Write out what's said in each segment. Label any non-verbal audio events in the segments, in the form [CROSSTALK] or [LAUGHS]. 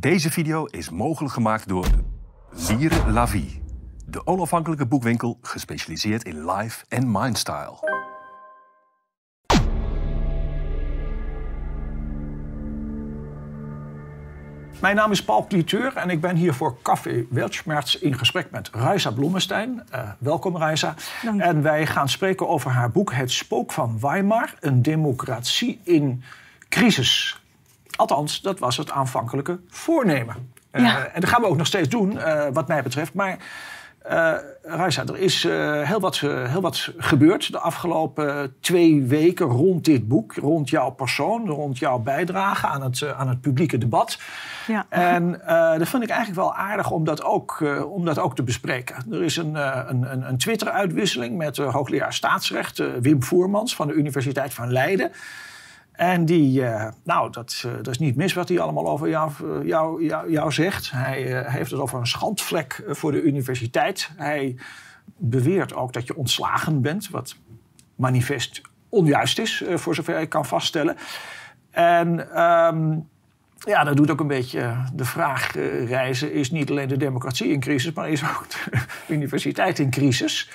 Deze video is mogelijk gemaakt door Lire La Vie, de onafhankelijke boekwinkel gespecialiseerd in life en mindstyle. Mijn naam is Paul Cliteur en ik ben hier voor Café Weltschmerz in gesprek met Reisa Blommestein. Uh, welkom Reisa. En wij gaan spreken over haar boek Het Spook van Weimar, een democratie in crisis. Althans, dat was het aanvankelijke voornemen. Uh, Ja. En dat gaan we ook nog steeds doen, uh, wat mij betreft. Maar uh, Raisa, er is heel, wat, heel wat gebeurd de afgelopen twee weken rond dit boek. Rond jouw persoon, rond jouw bijdrage aan het, aan het publieke debat. Ja. En dat vind ik eigenlijk wel aardig om dat ook, om dat ook te bespreken. Er is een, een, een, een Twitter-uitwisseling met hoogleraar staatsrecht Wim Voermans van de Universiteit van Leiden. En die, uh, nou, dat, uh, dat is niet mis wat hij allemaal over jou, jou, jou, zegt. Hij heeft het over een schandvlek voor de universiteit. Hij beweert ook dat je ontslagen bent, wat manifest onjuist is, voor zover ik kan vaststellen. En um, ja, dat doet ook een beetje de vraag reizen: is niet alleen de democratie in crisis, maar is ook de [LAUGHS] universiteit in crisis?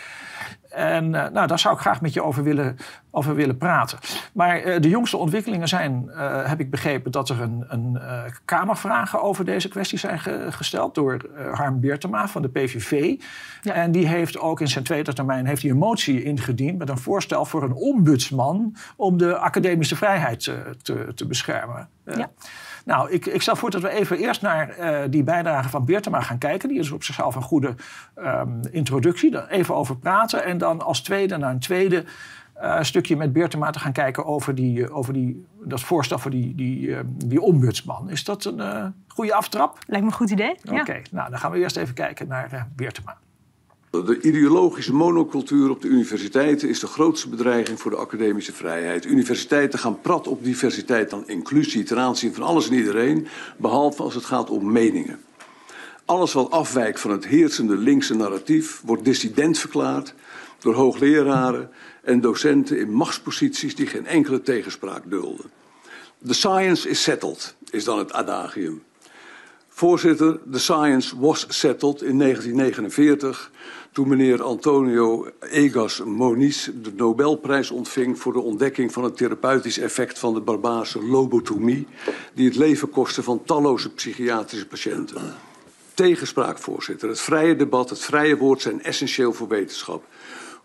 En uh, nou, daar zou ik graag met je over willen, over willen praten. Maar uh, de jongste ontwikkelingen zijn, uh, heb ik begrepen, dat er een, een Kamervragen over deze kwestie zijn ge gesteld door Harm Beertema van de PVV. Ja. En die heeft ook in zijn tweede termijn heeft hij een motie ingediend met een voorstel voor een ombudsman om de academische vrijheid te, te beschermen. Ja. Nou, ik, ik stel voor dat we even eerst naar uh, die bijdrage van Beertema gaan kijken. Die is op zichzelf een goede um, introductie. Daar even over praten. En dan als tweede naar een tweede uh, stukje met Beertema te gaan kijken over, die, over die, dat voorstel voor die, die, uh, die ombudsman. Is dat een goede aftrap? Lijkt me een goed idee. Oké, okay. ja. nou dan gaan we eerst even kijken naar Beertema. De ideologische monocultuur op de universiteiten is de grootste bedreiging voor de academische vrijheid. Universiteiten gaan prat op diversiteit en inclusie ten aanzien van alles en iedereen, behalve als het gaat om meningen. Alles wat afwijkt van het heersende linkse narratief wordt dissident verklaard door hoogleraren en docenten in machtsposities die geen enkele tegenspraak dulden. The science is settled, is dan het adagium. Voorzitter, the science was settled in 1949 toen meneer Antonio Egas Moniz de Nobelprijs ontving voor de ontdekking van het therapeutisch effect van de barbaarse lobotomie, die het leven kostte van talloze psychiatrische patiënten. Tegenspraak, voorzitter. Het vrije debat, het vrije woord zijn essentieel voor wetenschap.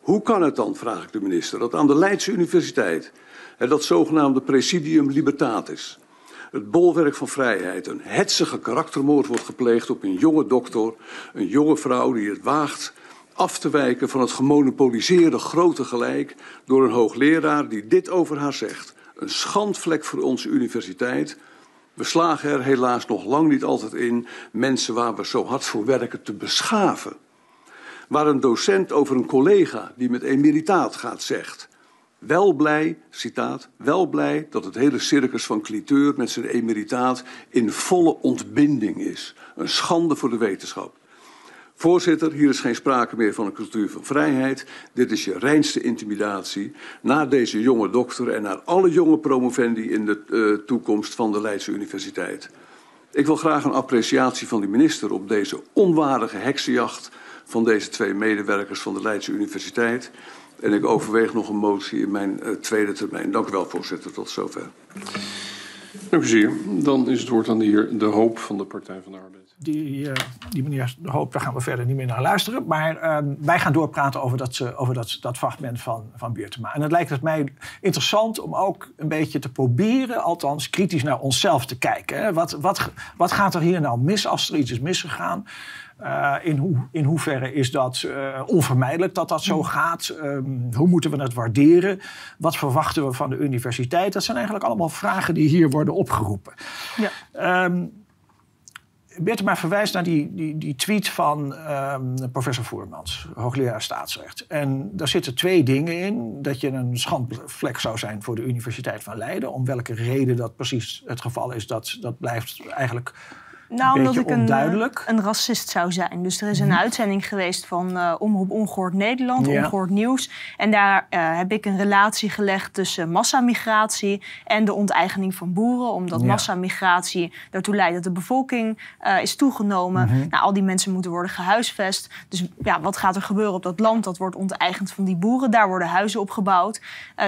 Hoe kan het dan, vraag ik de minister, dat aan de Leidse Universiteit dat zogenaamde Presidium Libertatis het bolwerk van vrijheid, een hetsige karaktermoord wordt gepleegd op een jonge dokter, een jonge vrouw die het waagt af te wijken van het gemonopoliseerde grote gelijk door een hoogleraar die dit over haar zegt. Een schandvlek voor onze universiteit. We slagen er helaas nog lang niet altijd in mensen waar we zo hard voor werken te beschaven. Waar een docent over een collega die met emeritaat gaat zegt. Wel blij, citaat, wel blij dat het hele circus van Cliteur met zijn emeritaat in volle ontbinding is. Een schande voor de wetenschap. Voorzitter, hier is geen sprake meer van een cultuur van vrijheid. Dit is je reinste intimidatie naar deze jonge dokter en naar alle jonge promovendi in de uh, toekomst van de Leidse Universiteit. Ik wil graag een appreciatie van de minister op deze onwaardige heksenjacht van deze twee medewerkers van de Leidse Universiteit. En ik overweeg nog een motie in mijn uh, tweede termijn. Dank u wel, voorzitter. Tot zover. Dank u zeer. Dan is het woord aan de heer De Hoop van de Partij van de Arbeid. Die, uh, die meneer De Hoop, daar gaan we verder niet meer naar luisteren. Maar uh, wij gaan doorpraten over dat, over dat, dat fragment van, van Beertema. En het lijkt het mij interessant om ook een beetje te proberen, althans kritisch naar onszelf te kijken. Hè. Wat, wat, wat gaat er hier nou mis als er iets is misgegaan? Uh, in, hoe, in hoeverre is dat uh, onvermijdelijk dat dat zo gaat? Um, hoe moeten we het waarderen? Wat verwachten we van de universiteit? Dat zijn eigenlijk allemaal vragen die hier worden opgeroepen. Ja. Um, Bertema verwijst naar die, die, die tweet van um, professor Voermans, hoogleraar staatsrecht. En daar zitten twee dingen in. Dat je een schandvlek zou zijn voor de Universiteit van Leiden. Om welke reden dat precies het geval is, dat, dat blijft eigenlijk Nou, omdat ik een, een racist zou zijn. Dus er is een Mhm. uitzending geweest van uh, Omroep Ongehoord Nederland, ja. Ongehoord Nieuws. En daar uh, heb ik een relatie gelegd tussen massamigratie en de onteigening van boeren. Omdat ja. massamigratie ertoe leidt dat de bevolking uh, is toegenomen. Mm -hmm. nou, al die mensen moeten worden gehuisvest. Dus ja, wat gaat er gebeuren op dat land? Dat wordt onteigend van die boeren. Daar worden huizen opgebouwd.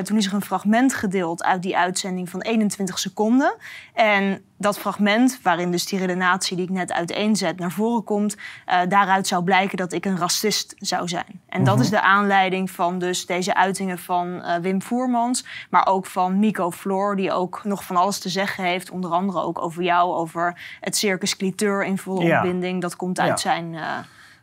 Toen is er een fragment gedeeld uit die uitzending van 21 seconden. En dat fragment, waarin dus die redenatie die ik net uiteenzet naar voren komt, uh, daaruit zou blijken dat ik een racist zou zijn. En mm -hmm. dat is de aanleiding van dus deze uitingen van uh, Wim Voermans, maar ook van Mico Floor, die ook nog van alles te zeggen heeft, onder andere ook over jou, over het circus Cliteur in volle ja. opbinding. Dat komt uit ja. zijn. Uh,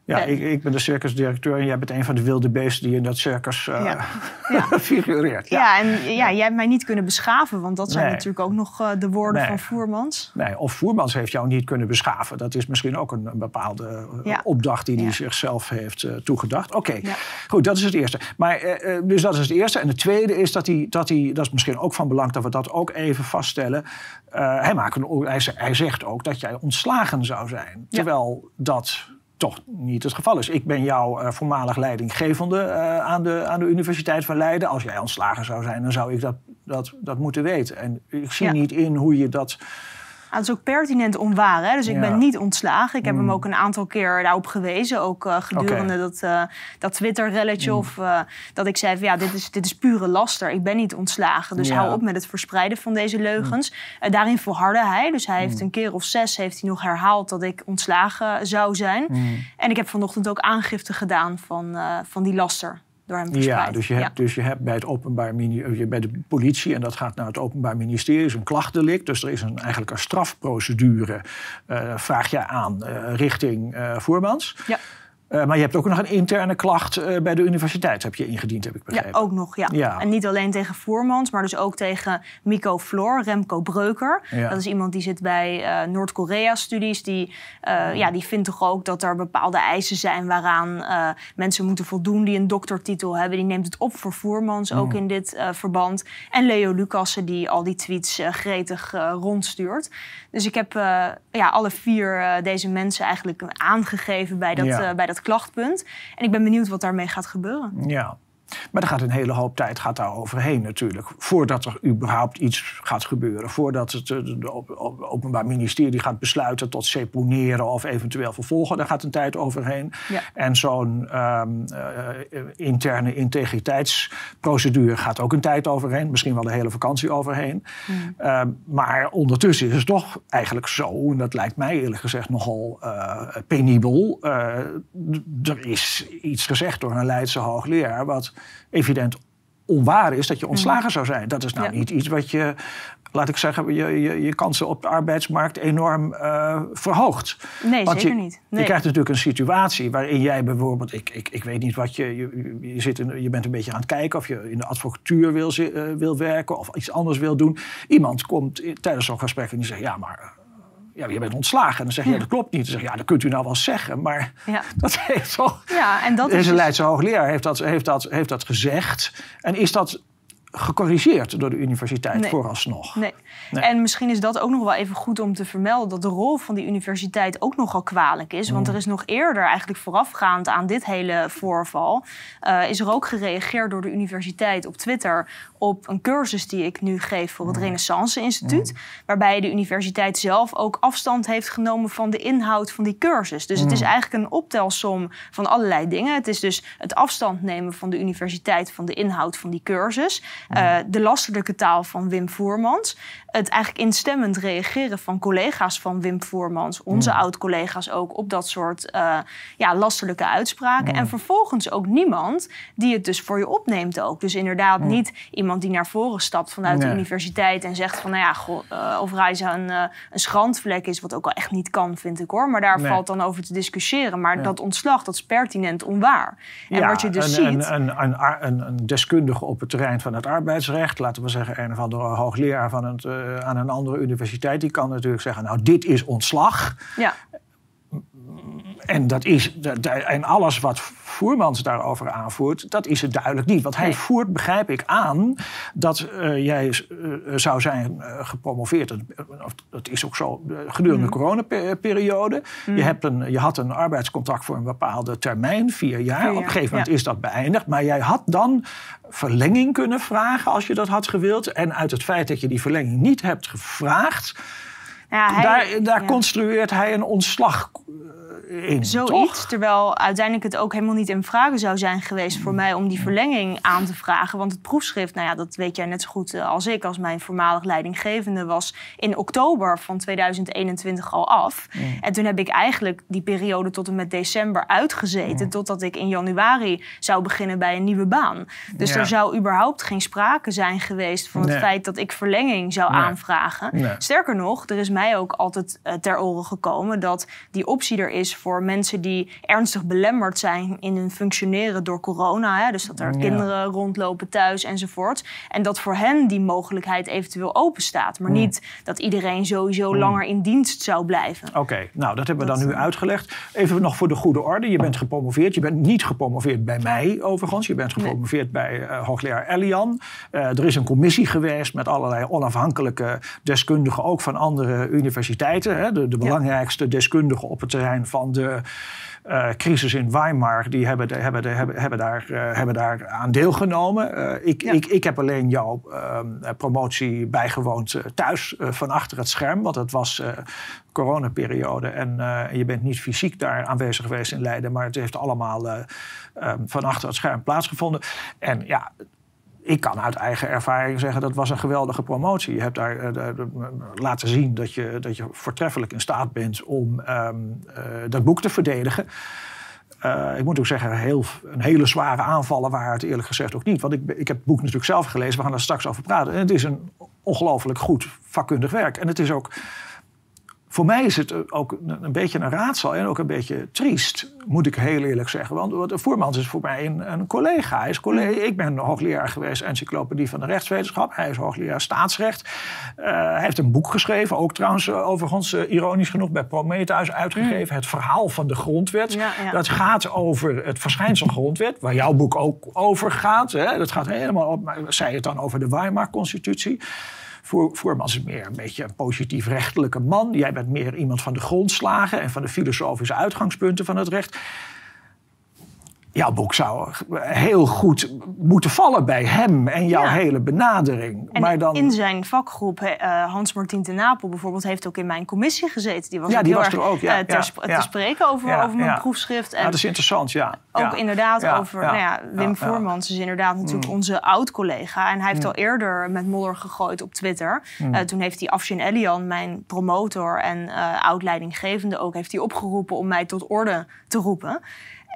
ja, ik, ik, ben de circusdirecteur en jij bent een van de wilde beesten die in dat circus uh, ja. [LAUGHS] ja. figureert. Ja. ja, en ja, jij hebt mij niet kunnen beschaven, want dat zijn nee. natuurlijk ook nog uh, de woorden nee. van Voermans. Nee, of Voermans heeft jou niet kunnen beschaven. Dat is misschien ook een, een bepaalde uh, opdracht die hij zichzelf heeft toegedacht. Oké, okay. goed, dat is het eerste. Maar, dus dat is het eerste. En het tweede is dat hij, dat hij, dat is misschien ook van belang dat we dat ook even vaststellen. hij, maakt een, hij, hij zegt ook dat jij ontslagen zou zijn. Terwijl dat toch niet het geval is. Ik ben jouw uh, voormalig leidinggevende uh, aan, de, aan de Universiteit van Leiden. Als jij ontslagen zou zijn, dan zou ik dat, dat, dat moeten weten. En ik zie ja. niet in hoe je dat... Het is ook pertinent onwaar. Hè? Dus ik ja. ben niet ontslagen. Ik heb mm. hem ook een aantal keer daarop gewezen. Ook uh, gedurende okay. dat, uh, dat Twitter-relletje. Mm. Of uh, dat ik zei van ja, dit is, dit is pure laster. Ik ben niet ontslagen. Dus ja. hou op met het verspreiden van deze leugens. Mm. daarin volhardde hij. Dus hij heeft een keer of zes heeft hij nog herhaald dat ik ontslagen zou zijn. En ik heb vanochtend ook aangifte gedaan van, van die laster. Door hem ja, dus je, hebt, dus je hebt bij, het openbaar bij de politie, en dat gaat naar het Openbaar Ministerie, is een klachtdelict. Dus er is een, eigenlijk een strafprocedure, uh, vraag je aan uh, richting uh, Voermans. Ja. Uh, maar je hebt ook nog een interne klacht uh, bij de universiteit, heb je ingediend, heb ik begrepen. Ja, ook nog, ja. ja. En niet alleen tegen Voermans, maar dus ook tegen Mico Floor, Remco Breuker. Ja. Dat is iemand die zit bij uh, Noord-Korea-studies. Die, ja, die vindt toch ook dat er bepaalde eisen zijn waaraan mensen moeten voldoen die een doktertitel hebben. Die neemt het op voor Voermans, ook Mm. in dit verband. En Leo Lucassen, die al die tweets gretig rondstuurt. Dus ik heb ja, alle vier deze mensen eigenlijk aangegeven bij dat, Ja. bij dat klachtpunt. En ik ben benieuwd wat daarmee gaat gebeuren. Ja. Maar er gaat een hele hoop tijd gaat daar overheen natuurlijk. Voordat er überhaupt iets gaat gebeuren. Voordat het eh, de Openbaar Ministerie gaat besluiten tot seponeren of eventueel vervolgen. Daar gaat een tijd overheen. Ja. En zo'n um, uh, interne integriteitsprocedure gaat ook een tijd overheen. Misschien wel de hele vakantie overheen. Mm. Uh, maar ondertussen is het toch eigenlijk zo, en dat lijkt mij eerlijk gezegd nogal uh, penibel. Er is iets gezegd door een Leidse hoogleraar wat evident onwaar is dat je ontslagen zou zijn. Dat is nou Ja. niet iets wat je, laat ik zeggen, je, je, je kansen op de arbeidsmarkt enorm uh, verhoogt. Nee, Want zeker je, niet. Je krijgt natuurlijk een situatie waarin jij bijvoorbeeld, ik, ik, ik weet niet wat je, je, je, zit in, je bent een beetje aan het kijken of je in de advocatuur wil, uh, wil werken of iets anders wil doen. Iemand komt tijdens zo'n gesprek en die zegt, ja, maar ja, je bent ontslagen. En dan zeg je, ja, dat klopt niet. Dan zeg je, ja, dat kunt u nou wel zeggen, maar Ja. [LAUGHS] dat heeft toch... Ja, en dat is Deze dus- Leidse hoogleraar heeft dat, heeft, dat, heeft dat gezegd. En is dat gecorrigeerd door de universiteit Nee. vooralsnog? Nee. Nee. En misschien is dat ook nog wel even goed om te vermelden dat de rol van die universiteit ook nogal kwalijk is. Mm. Want er is nog eerder, eigenlijk voorafgaand aan dit hele voorval, eh, is er ook gereageerd door de universiteit op Twitter op een cursus die ik nu geef voor Mm. het Renaissance Instituut. Waarbij de universiteit zelf ook afstand heeft genomen van de inhoud van die cursus. Dus het Mm. is eigenlijk een optelsom van allerlei dingen. Het is dus het afstand nemen van de universiteit van de inhoud van die cursus. Eh, de lastelijke taal van Wim Voermans. Het eigenlijk instemmend reageren van collega's van Wim Voermans, onze oud-collega's ook, op dat soort eh, ja, lastelijke uitspraken. En vervolgens ook niemand die het dus voor je opneemt ook. Dus inderdaad niet iemand die naar voren stapt vanuit de universiteit en zegt van, nou ja, goh, eh, of Reiza een, eh, een schandvlek is, wat ook al echt niet kan, vind ik hoor. Maar daar Nee. valt dan over te discussiëren. Maar dat ontslag, dat is pertinent onwaar. En wat je dus een, ziet... Een, een, een, een deskundige op het terrein van het arbeidsrecht, laten we zeggen een of andere hoogleraar van het, uh, aan een andere universiteit, die kan natuurlijk zeggen, nou dit is ontslag. ja. En, dat is, en alles wat Voermans daarover aanvoert, dat is het duidelijk niet. Want hij voert, begrijp ik, aan dat uh, jij uh, zou zijn gepromoveerd. Dat, dat, is ook zo gedurende de mm. coronaperiode. Mm. Je, hebt een, je had een arbeidscontract voor een bepaalde termijn, vier jaar. Op een gegeven moment is dat beëindigd. Maar jij had dan verlenging kunnen vragen als je dat had gewild. En uit het feit dat je die verlenging niet hebt gevraagd. Ja, hij, daar, daar construeert hij een ontslag in. Zoiets. Terwijl uiteindelijk het ook helemaal niet in vragen zou zijn geweest voor mij om die verlenging aan te vragen. Want het proefschrift, nou ja, dat weet jij net zo goed eh, als ik, als mijn voormalig leidinggevende, was in oktober van 2021 al af. En toen heb ik eigenlijk die periode tot en met december uitgezeten, totdat ik in januari zou beginnen bij een nieuwe baan. Dus er zou überhaupt geen sprake zijn geweest van het feit dat ik verlenging zou aanvragen. Sterker nog, er is mij ook altijd uh, ter oren gekomen dat die optie er is voor mensen die ernstig belemmerd zijn in hun functioneren door corona. Hè? Dus dat er kinderen rondlopen thuis enzovoort. En dat voor hen die mogelijkheid eventueel open staat. Maar niet dat iedereen sowieso langer in dienst zou blijven. Oké, nou dat hebben we dan nu eh, uitgelegd. Even nog voor de goede orde. Je bent gepromoveerd. Je bent niet gepromoveerd bij mij overigens. Je bent gepromoveerd bij uh, hoogleraar Elian. Uh, er is een commissie geweest met allerlei onafhankelijke deskundigen, ook van andere universiteiten. Hè? De, de belangrijkste deskundigen op het terrein van de uh, crisis in Weimar, die hebben, de, hebben, de, hebben, hebben, daar, uh, hebben daar aan deelgenomen. Uh, ik, ik, ik heb alleen jouw ehm, promotie bijgewoond thuis van achter het scherm, want het was coronaperiode en je bent niet fysiek daar aanwezig geweest in Leiden, maar het heeft allemaal ehm, van achter het scherm plaatsgevonden. En ja, ik kan uit eigen ervaring zeggen dat was een geweldige promotie. Je hebt daar uh, laten zien dat je, dat je voortreffelijk in staat bent om um, uh, dat boek te verdedigen. Uh, ik moet ook zeggen, heel, een hele zware aanvallen waren het eerlijk gezegd ook niet. Want ik, ik heb het boek natuurlijk zelf gelezen, we gaan er straks over praten. En het is een ongelooflijk goed vakkundig werk. En het is ook voor mij is het ook een beetje een raadsel en ook een beetje triest, moet ik heel eerlijk zeggen. Want Voermans is voor mij een, een collega. Hij is collega. Ik ben hoogleraar geweest encyclopedie van de rechtswetenschap. Hij is hoogleraar staatsrecht. Uh, hij heeft een boek geschreven, ook trouwens uh, overigens uh, ironisch genoeg bij Prometheus uitgegeven. Mm. Het verhaal van de grondwet. Dat gaat over het verschijnsel grondwet, waar jouw boek ook over gaat. Hè. Dat gaat helemaal op, maar zei het dan over de Weimar-constitutie. Voermans is meer een beetje een positief rechtelijke man. Jij bent meer iemand van de grondslagen en van de filosofische uitgangspunten van het recht jouw boek zou heel goed moeten vallen bij hem en jouw hele benadering. En maar dan... in zijn vakgroep, uh, Hans Martien ten Napel bijvoorbeeld, heeft ook in mijn commissie gezeten. Die was ja, die was er ook, ja, uh, ter, te spreken over, over mijn proefschrift. En dat is interessant, ja. Ook inderdaad over, nou ja, Wim Voermans is inderdaad natuurlijk mm. onze oud-collega. En hij heeft mm. al eerder met modder gegooid op Twitter. Mm. Uh, toen heeft hij Afshin Elian, mijn promotor en oud-leidinggevende ook, heeft hij opgeroepen om mij tot orde te roepen.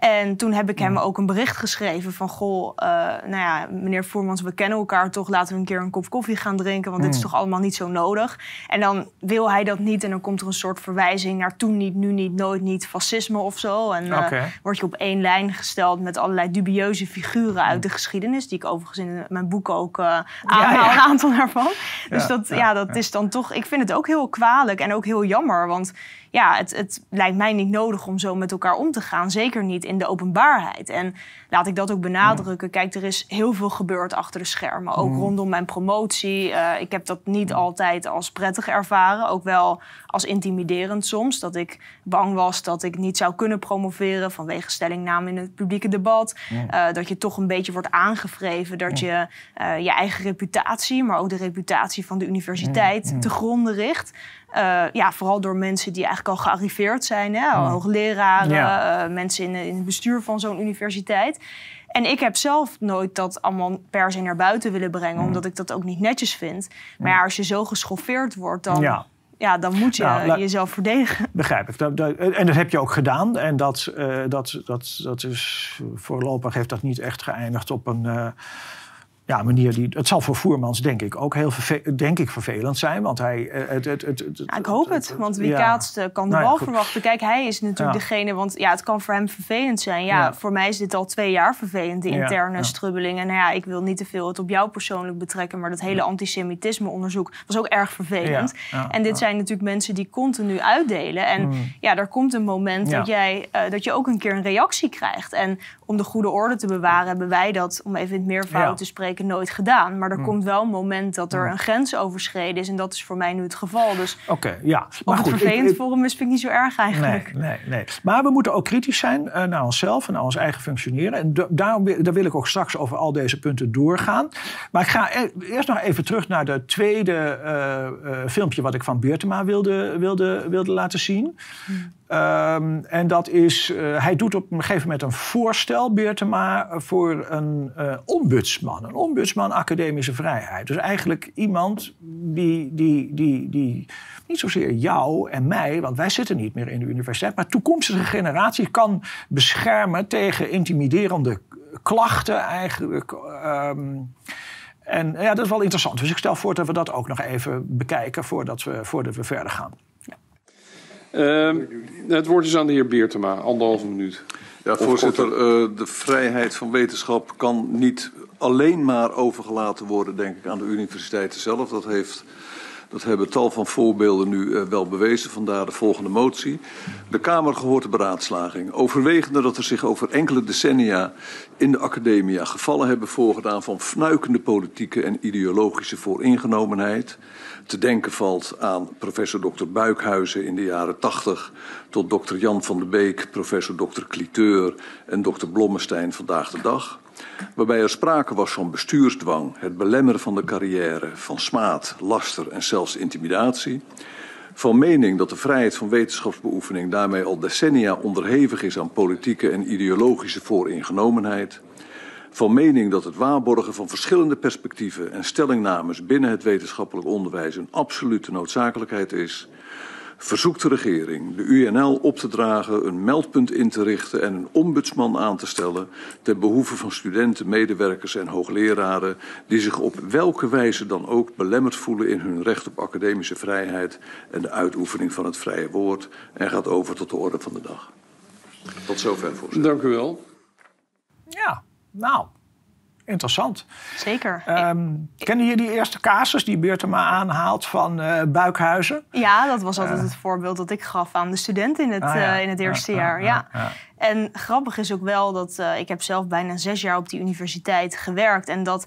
En toen heb ik hem ook een bericht geschreven van... goh, uh, nou ja, meneer Voermans, we kennen elkaar toch... laten we een keer een kop koffie gaan drinken... want dit is mm. toch allemaal niet zo nodig. En dan wil hij dat niet en dan komt er een soort verwijzing... naar toen niet, nu niet, nooit niet, fascisme of zo. En uh, word je op één lijn gesteld met allerlei dubieuze figuren uit de geschiedenis... die ik overigens in mijn boek ook uh, aanhaal, een aantal daarvan. Dus dat, ja, dat is dan toch... Ik vind het ook heel kwalijk en ook heel jammer, want ja, het, het lijkt mij niet nodig om zo met elkaar om te gaan. Zeker niet in de openbaarheid. En laat ik dat ook benadrukken. Kijk, er is heel veel gebeurd achter de schermen. Ook mm. rondom mijn promotie. Uh, ik heb dat niet altijd als prettig ervaren. Ook wel als intimiderend soms. Dat ik bang was dat ik niet zou kunnen promoveren vanwege stellingname in het publieke debat. Uh, dat je toch een beetje wordt aangevreven. Dat je uh, je eigen reputatie, maar ook de reputatie van de universiteit te gronden richt. Uh, ja, vooral door mensen die eigenlijk al gearriveerd zijn. Hè? Hoogleraren, uh, mensen in, in, het bestuur van zo'n universiteit. En ik heb zelf nooit dat allemaal per se naar buiten willen brengen, omdat ik dat ook niet netjes vind. Maar ja, als je zo geschoffeerd wordt, dan. Ja. dan moet je nou, jezelf verdedigen. [LAUGHS] Begrijp ik. en dat heb je ook gedaan. En dat, uh, dat, dat, dat is voorlopig heeft dat niet echt geëindigd op een ja, manier die. Het zal voor Voermans denk ik ook heel denk ik vervelend zijn. Want hij. Eh, het, het, het, ja, ik hoop het. Want wie kaatst eh, kan de nou bal verwachten. Kijk, hij is natuurlijk degene. Want ja, het kan voor hem vervelend zijn. Ja, voor mij is dit al twee jaar vervelend, de interne strubbeling. En nou ja, ik wil niet te veel het op jou persoonlijk betrekken. Maar dat hele antisemitisme-onderzoek was ook erg vervelend. En dit zijn natuurlijk mensen die continu uitdelen. En mm. ja, er komt een moment dat, jij, uh, dat je ook een keer een reactie krijgt. En om de goede orde te bewaren, hebben wij dat, om even in het meervoud te spreken, nooit gedaan. Maar er hmm. komt wel een moment dat er hmm. een grens overschreden is. En dat is voor mij nu het geval. Dus Oké, ja. Maar het vervelend voor hem is, vind ik niet zo erg eigenlijk. Nee, nee, nee. Maar we moeten ook kritisch zijn uh, naar onszelf en naar ons eigen functioneren. En daarom daar wil ik ook straks over al deze punten doorgaan. Maar ik ga e-, eerst nog even terug naar de tweede uh, uh, filmpje wat ik van Beertema wilde, wilde, wilde laten zien. Hmm. Um, en dat is, uh, hij doet op een gegeven moment een voorstel, Beertema, voor een uh, ombudsman. Een ombudsman academische vrijheid. Dus eigenlijk iemand die, die, die, die niet zozeer jou en mij, want wij zitten niet meer in de universiteit, maar toekomstige generatie kan beschermen tegen intimiderende klachten eigenlijk. Um, en ja, dat is wel interessant. Dus ik stel voor dat we dat ook nog even bekijken voordat we, voordat we verder gaan. Uh, het woord is aan de heer Beertema, anderhalve minuut. Ja, voorzitter, uh, de vrijheid van wetenschap kan niet alleen maar overgelaten worden, denk ik, aan de universiteiten zelf. Dat, heeft, dat hebben tal van voorbeelden nu uh, wel bewezen, vandaar de volgende motie. De Kamer gehoord de beraadslaging. Overwegende dat er zich over enkele decennia in de academia gevallen hebben voorgedaan van fnuikende politieke en ideologische vooringenomenheid te denken valt aan professor Dr. Buikhuizen in de jaren 80 tot Dr. Jan van de Beek, professor Dr. Cliteur en Dr. Blommestein vandaag de dag. Waarbij er sprake was van bestuursdwang, het belemmeren van de carrière, van smaad, laster en zelfs intimidatie. Van mening dat de vrijheid van wetenschapsbeoefening daarmee al decennia onderhevig is aan politieke en ideologische vooringenomenheid van mening dat het waarborgen van verschillende perspectieven en stellingnames binnen het wetenschappelijk onderwijs een absolute noodzakelijkheid is, verzoekt de regering de UNL op te dragen een meldpunt in te richten en een ombudsman aan te stellen ten behoeve van studenten, medewerkers en hoogleraren die zich op welke wijze dan ook belemmerd voelen in hun recht op academische vrijheid en de uitoefening van het vrije woord en gaat over tot de orde van de dag. Tot zover, voorzitter. Dank u wel. Ja, nou, interessant. Zeker. Um, kennen jullie die eerste casus die Beertema aanhaalt van uh, Buikhuizen? Ja, dat was altijd uh, het voorbeeld dat ik gaf aan de studenten in het, ah, ja. uh, in het eerste jaar. Ja. En grappig is ook wel dat ik heb zelf bijna zes jaar op die universiteit gewerkt. En dat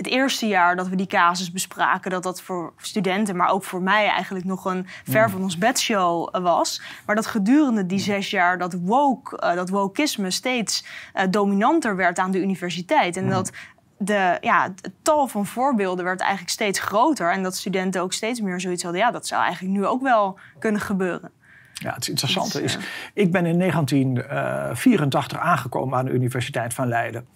het eerste jaar dat we die casus bespraken, dat dat voor studenten, maar ook voor mij eigenlijk nog een ver mm. van ons bedshow was. Maar dat gedurende die zes jaar dat woke, uh, dat wokeisme steeds uh, dominanter werd aan de universiteit. En mm. dat de, ja, het tal van voorbeelden werd eigenlijk steeds groter. En dat studenten ook steeds meer zoiets hadden. Ja, dat zou eigenlijk nu ook wel kunnen gebeuren. Ja, het interessante is, ik ben in 1984 eh, aangekomen aan de Universiteit van Leiden.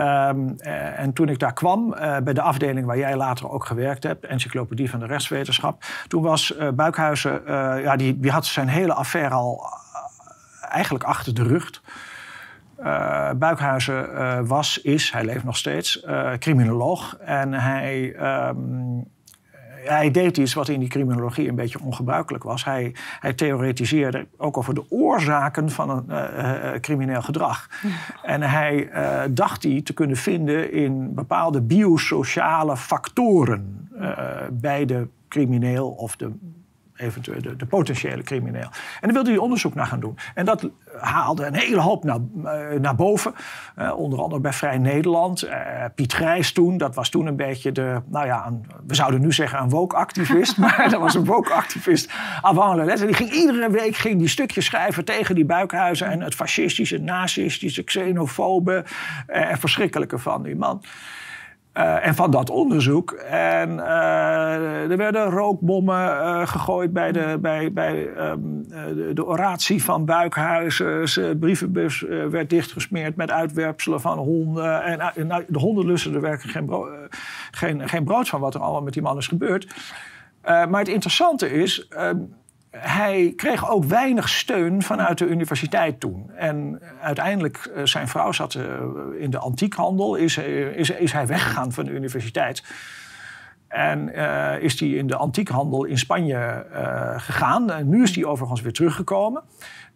Um, en toen ik daar kwam, uh, bij de afdeling waar jij later ook gewerkt hebt, Encyclopedie van de Rechtswetenschap, toen was uh, Buikhuizen, ja, die, had zijn hele affaire al eigenlijk achter de rug. Buikhuizen was, is, hij leeft nog steeds, criminoloog. En hij um, hij deed iets wat in die criminologie een beetje ongebruikelijk was. Hij, hij theoretiseerde ook over de oorzaken van een uh, crimineel gedrag. En hij uh, dacht die te kunnen vinden in bepaalde biosociale factoren bij de crimineel of de eventueel de, potentiële crimineel. En daar wilde hij onderzoek naar gaan doen. En dat haalde een hele hoop naar, uh, naar boven. Uh, onder andere bij Vrij Nederland. Uh, Piet Grijs toen, dat was toen een beetje de... Nou ja, we zouden nu zeggen een woke-activist. [LAUGHS] maar dat was een woke-activist avant. Die ging iedere week ging die stukjes schrijven tegen die buikhuizen... en het fascistische, nazistische, xenofobe en verschrikkelijke van die man. Uh, en van dat onderzoek. En uh, er werden rookbommen uh, gegooid bij, de, bij, bij um, de, de, oratie van Buikhuizen. De brievenbus werd dichtgesmeerd met uitwerpselen van honden. En nou, de honden lusten er werkelijk geen, bro geen, geen brood van wat er allemaal met die man is gebeurd. maar het interessante is, ehm, hij kreeg ook weinig steun vanuit de universiteit toen. En uiteindelijk, uh, zijn vrouw zat uh, in de antiekhandel, is, is, is hij weggegaan van de universiteit. En uh, is hij in de antiekhandel in Spanje gegaan. En nu is hij overigens weer teruggekomen.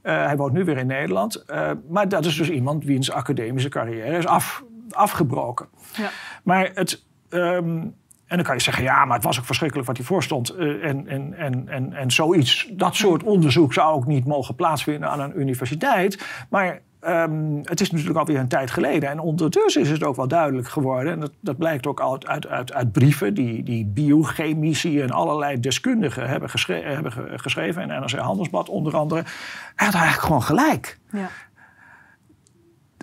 hij woont nu weer in Nederland. maar dat is dus iemand wiens academische carrière is af, afgebroken. Ja. Maar het. Um, en dan kan je zeggen, ja, maar het was ook verschrikkelijk wat hij voorstond. Uh, en, en, en, en, en zoiets, dat soort onderzoek zou ook niet mogen plaatsvinden aan een universiteit. Maar um, het is natuurlijk alweer een tijd geleden. En ondertussen is het ook wel duidelijk geworden. En dat, dat blijkt ook uit, uit, uit, uit brieven die, die biochemici en allerlei deskundigen hebben, geschre hebben geschreven. En NRC Handelsblad onder andere. Hij had eigenlijk gewoon gelijk. Ja.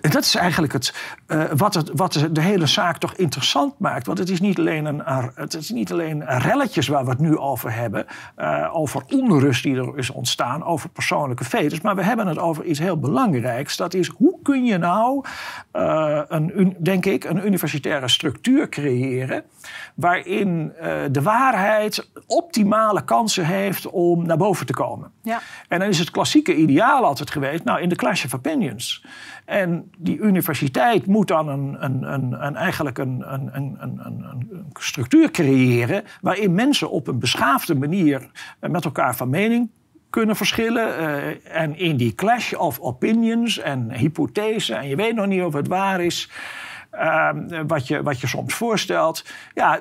En dat is eigenlijk het, uh, wat, het, wat de hele zaak toch interessant maakt. Want het is niet alleen, een, het is niet alleen relletjes waar we het nu over hebben. Uh, over onrust die er is ontstaan, over persoonlijke fetes. Maar we hebben het over iets heel belangrijks. Dat is hoe kun je nou, uh, een, denk ik, een universitaire structuur creëren. waarin de waarheid optimale kansen heeft om naar boven te komen. Ja. En dan is het klassieke ideaal altijd geweest, nou in de clash of opinions. En die universiteit moet dan een, een, een, een eigenlijk een, structuur creëren waarin mensen op een beschaafde manier met elkaar van mening kunnen verschillen. Uh, en in die clash of opinions en hypothesen, en je weet nog niet of het waar is, uh, wat, je, wat je soms voorstelt. Ja,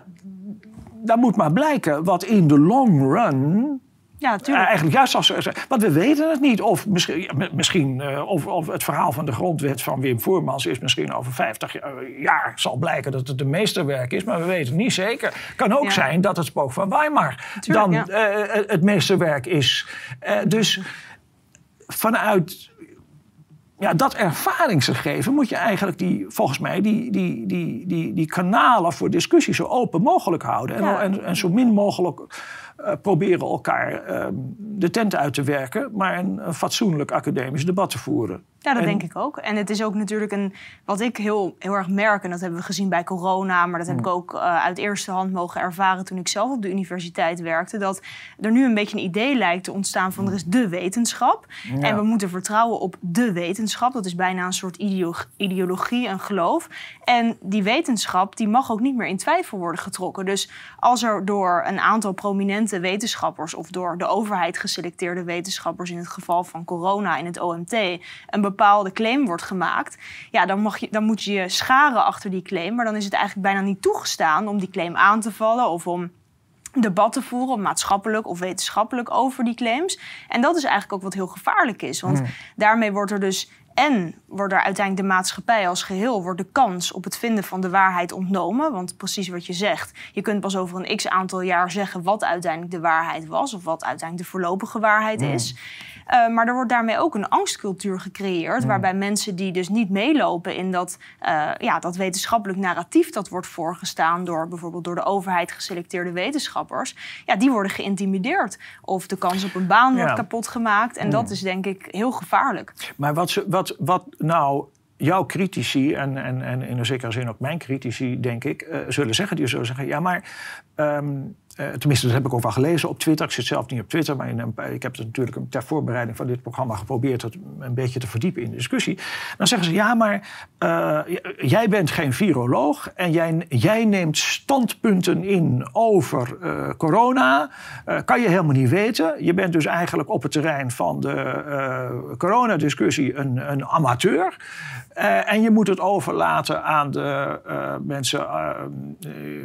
dan moet maar blijken wat in de long run ja, natuurlijk. eigenlijk juist als Want we weten het niet. Of misschien, misschien uh, of, of, het verhaal van de grondwet van Wim Voermans is misschien over 50 jaar zal blijken dat het een meesterwerk is. Maar we weten het niet zeker. Kan ook zijn dat het spook van Weimar dan ja. uh, het meesterwerk is. Uh, dus vanuit ja, dat ervaringsgegeven moet je eigenlijk die, volgens mij die, die, die, die, die kanalen voor discussie zo open mogelijk houden. En, en, en zo min mogelijk uh, proberen elkaar uh, de tent uit te werken, maar een, een fatsoenlijk academisch debat te voeren. Ja, dat denk ik ook. En het is ook natuurlijk een, wat ik heel, heel erg merk, en dat hebben we gezien bij corona, maar dat heb ik mm. ook uh, uit eerste hand mogen ervaren toen ik zelf op de universiteit werkte, dat er nu een beetje een idee lijkt te ontstaan van er is de wetenschap. En we moeten vertrouwen op de wetenschap. Dat is bijna een soort ideologie, een geloof. En die wetenschap die mag ook niet meer in twijfel worden getrokken. Dus als er door een aantal prominente wetenschappers of door de overheid geselecteerde wetenschappers in het geval van corona in het OMT een bepaalde claim wordt gemaakt, ja, dan, mag je, dan moet je je scharen achter die claim. Maar dan is het eigenlijk bijna niet toegestaan om die claim aan te vallen of om debat te voeren, maatschappelijk of wetenschappelijk, over die claims. En dat is eigenlijk ook wat heel gevaarlijk is. Want daarmee wordt er dus en wordt er uiteindelijk de maatschappij als geheel, wordt de kans op het vinden van de waarheid ontnomen. Want precies wat je zegt, je kunt pas over een x aantal jaar zeggen wat uiteindelijk de waarheid was, of wat uiteindelijk de voorlopige waarheid is. Uh, maar er wordt daarmee ook een angstcultuur gecreëerd, waarbij mensen die dus niet meelopen in dat, uh, ja, dat wetenschappelijk narratief dat wordt voorgestaan door bijvoorbeeld door de overheid geselecteerde wetenschappers, ja, die worden geïntimideerd. Of de kans op een baan wordt kapot gemaakt. En dat is denk ik heel gevaarlijk. Maar wat, ze, wat, wat nou jouw critici, en, en, en in een zekere zin ook mijn critici, denk ik, uh, zullen zeggen, die zullen zeggen: ja, maar um, uh, tenminste, dat heb ik ook wel gelezen op Twitter. Ik zit zelf niet op Twitter, maar in ik heb het natuurlijk ter voorbereiding van dit programma geprobeerd het een beetje te verdiepen in de discussie. Dan zeggen ze: ja, maar uh, jij bent geen viroloog en jij, jij neemt standpunten in over uh, corona. kan je helemaal niet weten. Je bent dus eigenlijk op het terrein van de coronadiscussie een, een amateur. en je moet het overlaten aan de mensen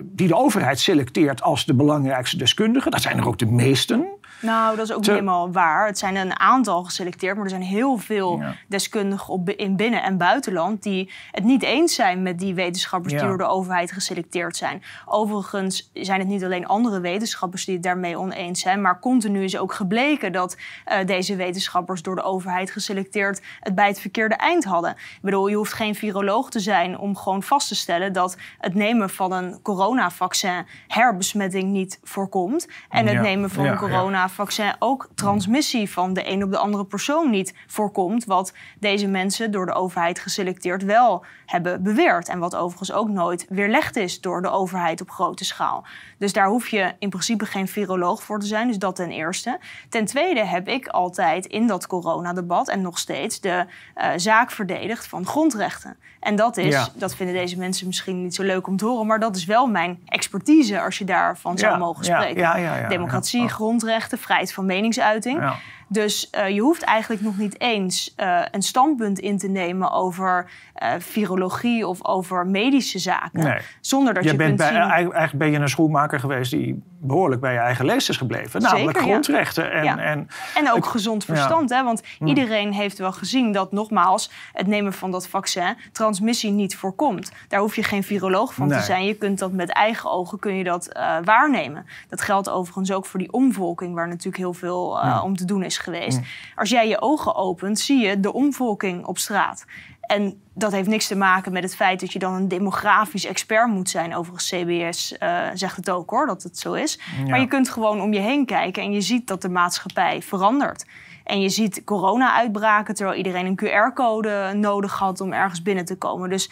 die de overheid selecteert als de belangrijkste belangrijkste deskundigen. Dat zijn er ook de meesten. Nou, dat is ook niet helemaal waar. Het zijn een aantal geselecteerd, maar er zijn heel veel deskundigen op, in binnen- en buitenland die het niet eens zijn met die wetenschappers die door de overheid geselecteerd zijn. Overigens zijn het niet alleen andere wetenschappers die het daarmee oneens zijn, maar continu is ook gebleken dat uh, deze wetenschappers door de overheid geselecteerd het bij het verkeerde eind hadden. Ik bedoel, je hoeft geen viroloog te zijn om gewoon vast te stellen dat het nemen van een coronavaccin herbesmetting niet voorkomt en het nemen van een corona coronavaccin ook transmissie van de een op de andere persoon niet voorkomt. Wat deze mensen door de overheid geselecteerd wel hebben beweerd. En wat overigens ook nooit weerlegd is door de overheid op grote schaal. Dus daar hoef je in principe geen viroloog voor te zijn. Dus dat ten eerste. Ten tweede heb ik altijd in dat coronadebat en nog steeds de uh, zaak verdedigd van grondrechten. En dat is, dat vinden deze mensen misschien niet zo leuk om te horen, maar dat is wel mijn expertise als je daarvan zou mogen spreken. Democratie, grondrechten, vrijheid van meningsuiting. Dus uh, je hoeft eigenlijk nog niet eens uh, een standpunt in te nemen over uh, virologie of over medische zaken. Nee. Zonder dat je, je bent bij, zien... Eigenlijk ben je een schoenmaker geweest die behoorlijk bij je eigen lees is gebleven. Namelijk grondrechten. En, ja. en, en ook gezond verstand. Hè? Want iedereen heeft wel gezien dat nogmaals het nemen van dat vaccin transmissie niet voorkomt. Daar hoef je geen viroloog van Nee. te zijn. Je kunt dat met eigen ogen kun je dat uh, waarnemen. Dat geldt overigens ook voor die omvolking, waar natuurlijk heel veel uh, om te doen is geweest. Als jij je ogen opent, zie je de omvolking op straat. En dat heeft niks te maken met het feit dat je dan een demografisch expert moet zijn. Overigens, CBS uh, zegt het ook hoor, dat het zo is. Ja. Maar je kunt gewoon om je heen kijken en je ziet dat de maatschappij verandert. En je ziet corona-uitbraken terwijl iedereen een QR-code nodig had om ergens binnen te komen. Dus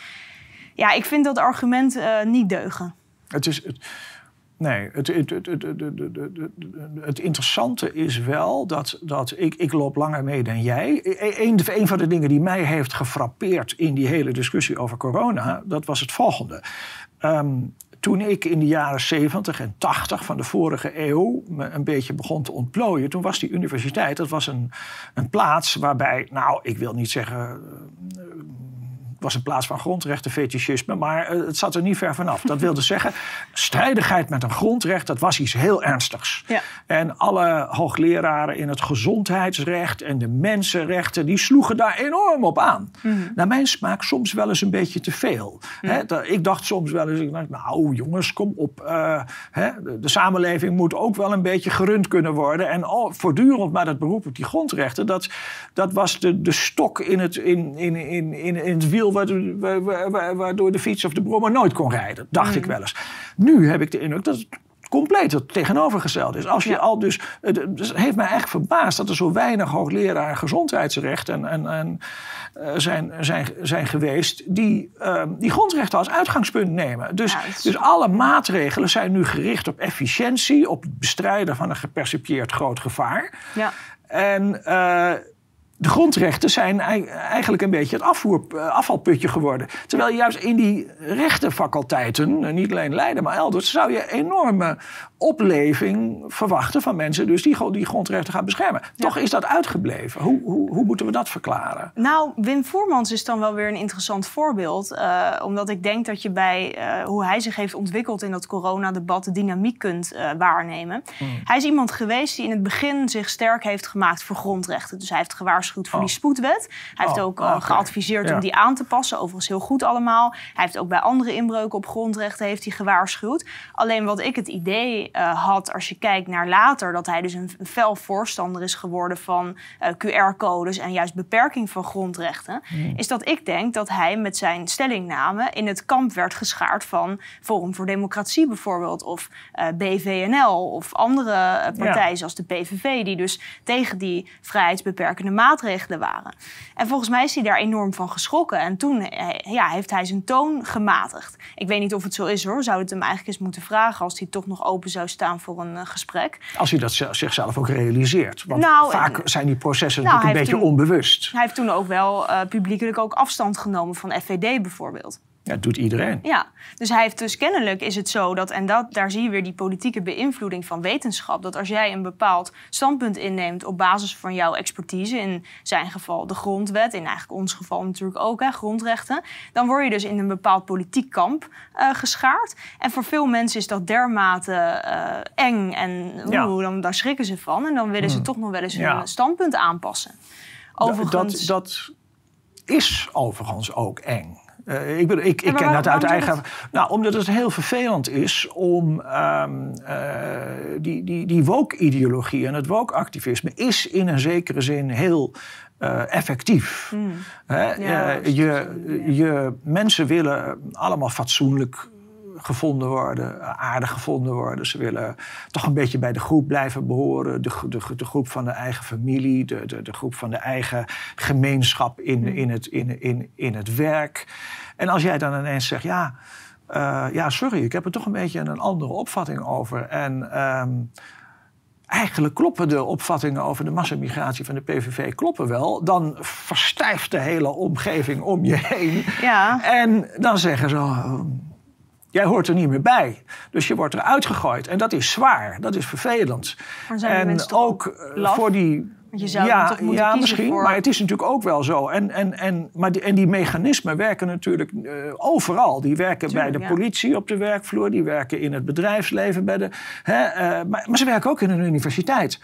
ja, ik vind dat argument uh, niet deugen. Het is. Het, nee, het, het, het, het, interessante is wel dat, dat ik, ik loop langer mee dan jij. Een, een van de dingen die mij heeft gefrappeerd in die hele discussie over corona, dat was het volgende. Um, toen ik in de jaren 70 en 80 van de vorige eeuw me een beetje begon te ontplooien, toen was die universiteit, dat was een, een plaats waarbij, nou, ik wil niet zeggen. Uh, was een plaats van grondrechten fetischisme, maar het zat er niet ver vanaf. Dat wilde [LAUGHS] zeggen, strijdigheid met een grondrecht, dat was iets heel ernstigs. Ja. En alle hoogleraren in het gezondheidsrecht en de mensenrechten, die sloegen daar enorm op aan. Mm. Naar mijn smaak soms wel eens een beetje te veel. Mm. He, ik dacht soms wel eens, nou jongens, kom op. Uh, he, de, de, samenleving moet ook wel een beetje gerund kunnen worden. En voortdurend maar dat beroep op die grondrechten, dat, dat was de, de stok in het, in, in, in, in, in het wiel waardoor, de fiets of de brommer nooit kon rijden. Dacht mm. ik wel eens. Nu heb ik de indruk dat het compleet het tegenovergestelde is. Als je al dus, het heeft mij echt verbaasd dat er zo weinig hoogleraar gezondheidsrecht en, en, en uh, zijn, zijn, zijn geweest die uh, die grondrechten als uitgangspunt nemen. Dus, ja, dus alle maatregelen zijn nu gericht op efficiëntie, op het bestrijden van een gepercipieerd groot gevaar. Ja. En uh, de grondrechten zijn eigenlijk een beetje het afvoer, afvalputje geworden. Terwijl juist in die rechtenfaculteiten, niet alleen Leiden, maar elders, zou je enorme opleving verwachten van mensen dus die die grondrechten gaan beschermen. Ja. Toch is dat uitgebleven. Hoe, hoe, hoe, moeten we dat verklaren? Nou, Wim Voermans is dan wel weer een interessant voorbeeld. Uh, omdat ik denk dat je bij uh, hoe hij zich heeft ontwikkeld in dat coronadebat de dynamiek kunt uh, waarnemen. Hmm. Hij is iemand geweest die in het begin zich sterk heeft gemaakt voor grondrechten. Dus hij heeft gewaarschuwd voor Oh. die spoedwet. Hij heeft Oh, ook geadviseerd Ja. om die aan te passen. Overigens heel goed allemaal. Hij heeft ook bij andere inbreuken op grondrechten heeft hij gewaarschuwd. Alleen wat ik het idee uh, had als je kijkt naar later... dat hij dus een, een fel voorstander is geworden van uh, QR-codes... en juist beperking van grondrechten... is dat ik denk dat hij met zijn stellingname... in het kamp werd geschaard van Forum voor Democratie bijvoorbeeld... of uh, BVNL of andere partijen Ja. zoals de PVV... die dus tegen die vrijheidsbeperkende maatregelen waren. En volgens mij is hij daar enorm van geschrokken. En toen eh, ja, heeft hij zijn toon gematigd. Ik weet niet of het zo is hoor. Zou het hem eigenlijk eens moeten vragen... als hij toch nog open zou staan voor een uh, gesprek. Als hij dat zichzelf ook realiseert. Want Nou, vaak eh, zijn die processen nou, natuurlijk een beetje onbewust. Hij heeft toen ook wel uh, publiekelijk ook afstand genomen van FVD bijvoorbeeld. Ja, dat doet iedereen. Ja, dus hij heeft dus kennelijk is het zo dat, en dat, daar zie je weer die politieke beïnvloeding van wetenschap, dat als jij een bepaald standpunt inneemt op basis van jouw expertise, in zijn geval de grondwet, in eigenlijk ons geval natuurlijk ook hè, grondrechten, dan word je dus in een bepaald politiek kamp uh, geschaard. En voor veel mensen is dat dermate uh, eng en Ja. oeh, dan, daar schrikken ze van en dan willen ze Hmm. toch nog wel eens Ja. hun standpunt aanpassen. Overigens, Dat, dat is overigens ook eng. Uh, ik, ik, ik ken dat uit eigen. Nou, omdat het heel vervelend is om um, uh, die, die, die woke-ideologie en het woke-activisme is in een zekere zin heel uh, effectief. Hmm. Hè? Ja, je, je, mensen willen allemaal fatsoenlijk gevonden worden, aardig gevonden worden. Ze willen toch een beetje bij de groep blijven behoren. De, de, de groep van de eigen familie, de, de, de groep van de eigen gemeenschap in, mm. in, het, in, in, in het werk. En als jij dan ineens zegt, ja, uh, ja, sorry, ik heb er toch een beetje een andere opvatting over. En um, eigenlijk kloppen de opvattingen over de massamigratie van de PVV kloppen wel. Dan verstijft de hele omgeving om je heen. Ja. En dan zeggen ze, oh, jij hoort er niet meer bij. Dus je wordt eruit gegooid. En dat is zwaar, dat is vervelend. Maar zijn en ook eh, voor die je zou ja, toch moeten ja, misschien, voor... maar het is natuurlijk ook wel zo. En, en, en, maar die, en die mechanismen werken natuurlijk uh, overal. Die werken bij de politie op de werkvloer, die werken in het bedrijfsleven, bij de, hè, uh, maar, maar ze werken ook in een universiteit.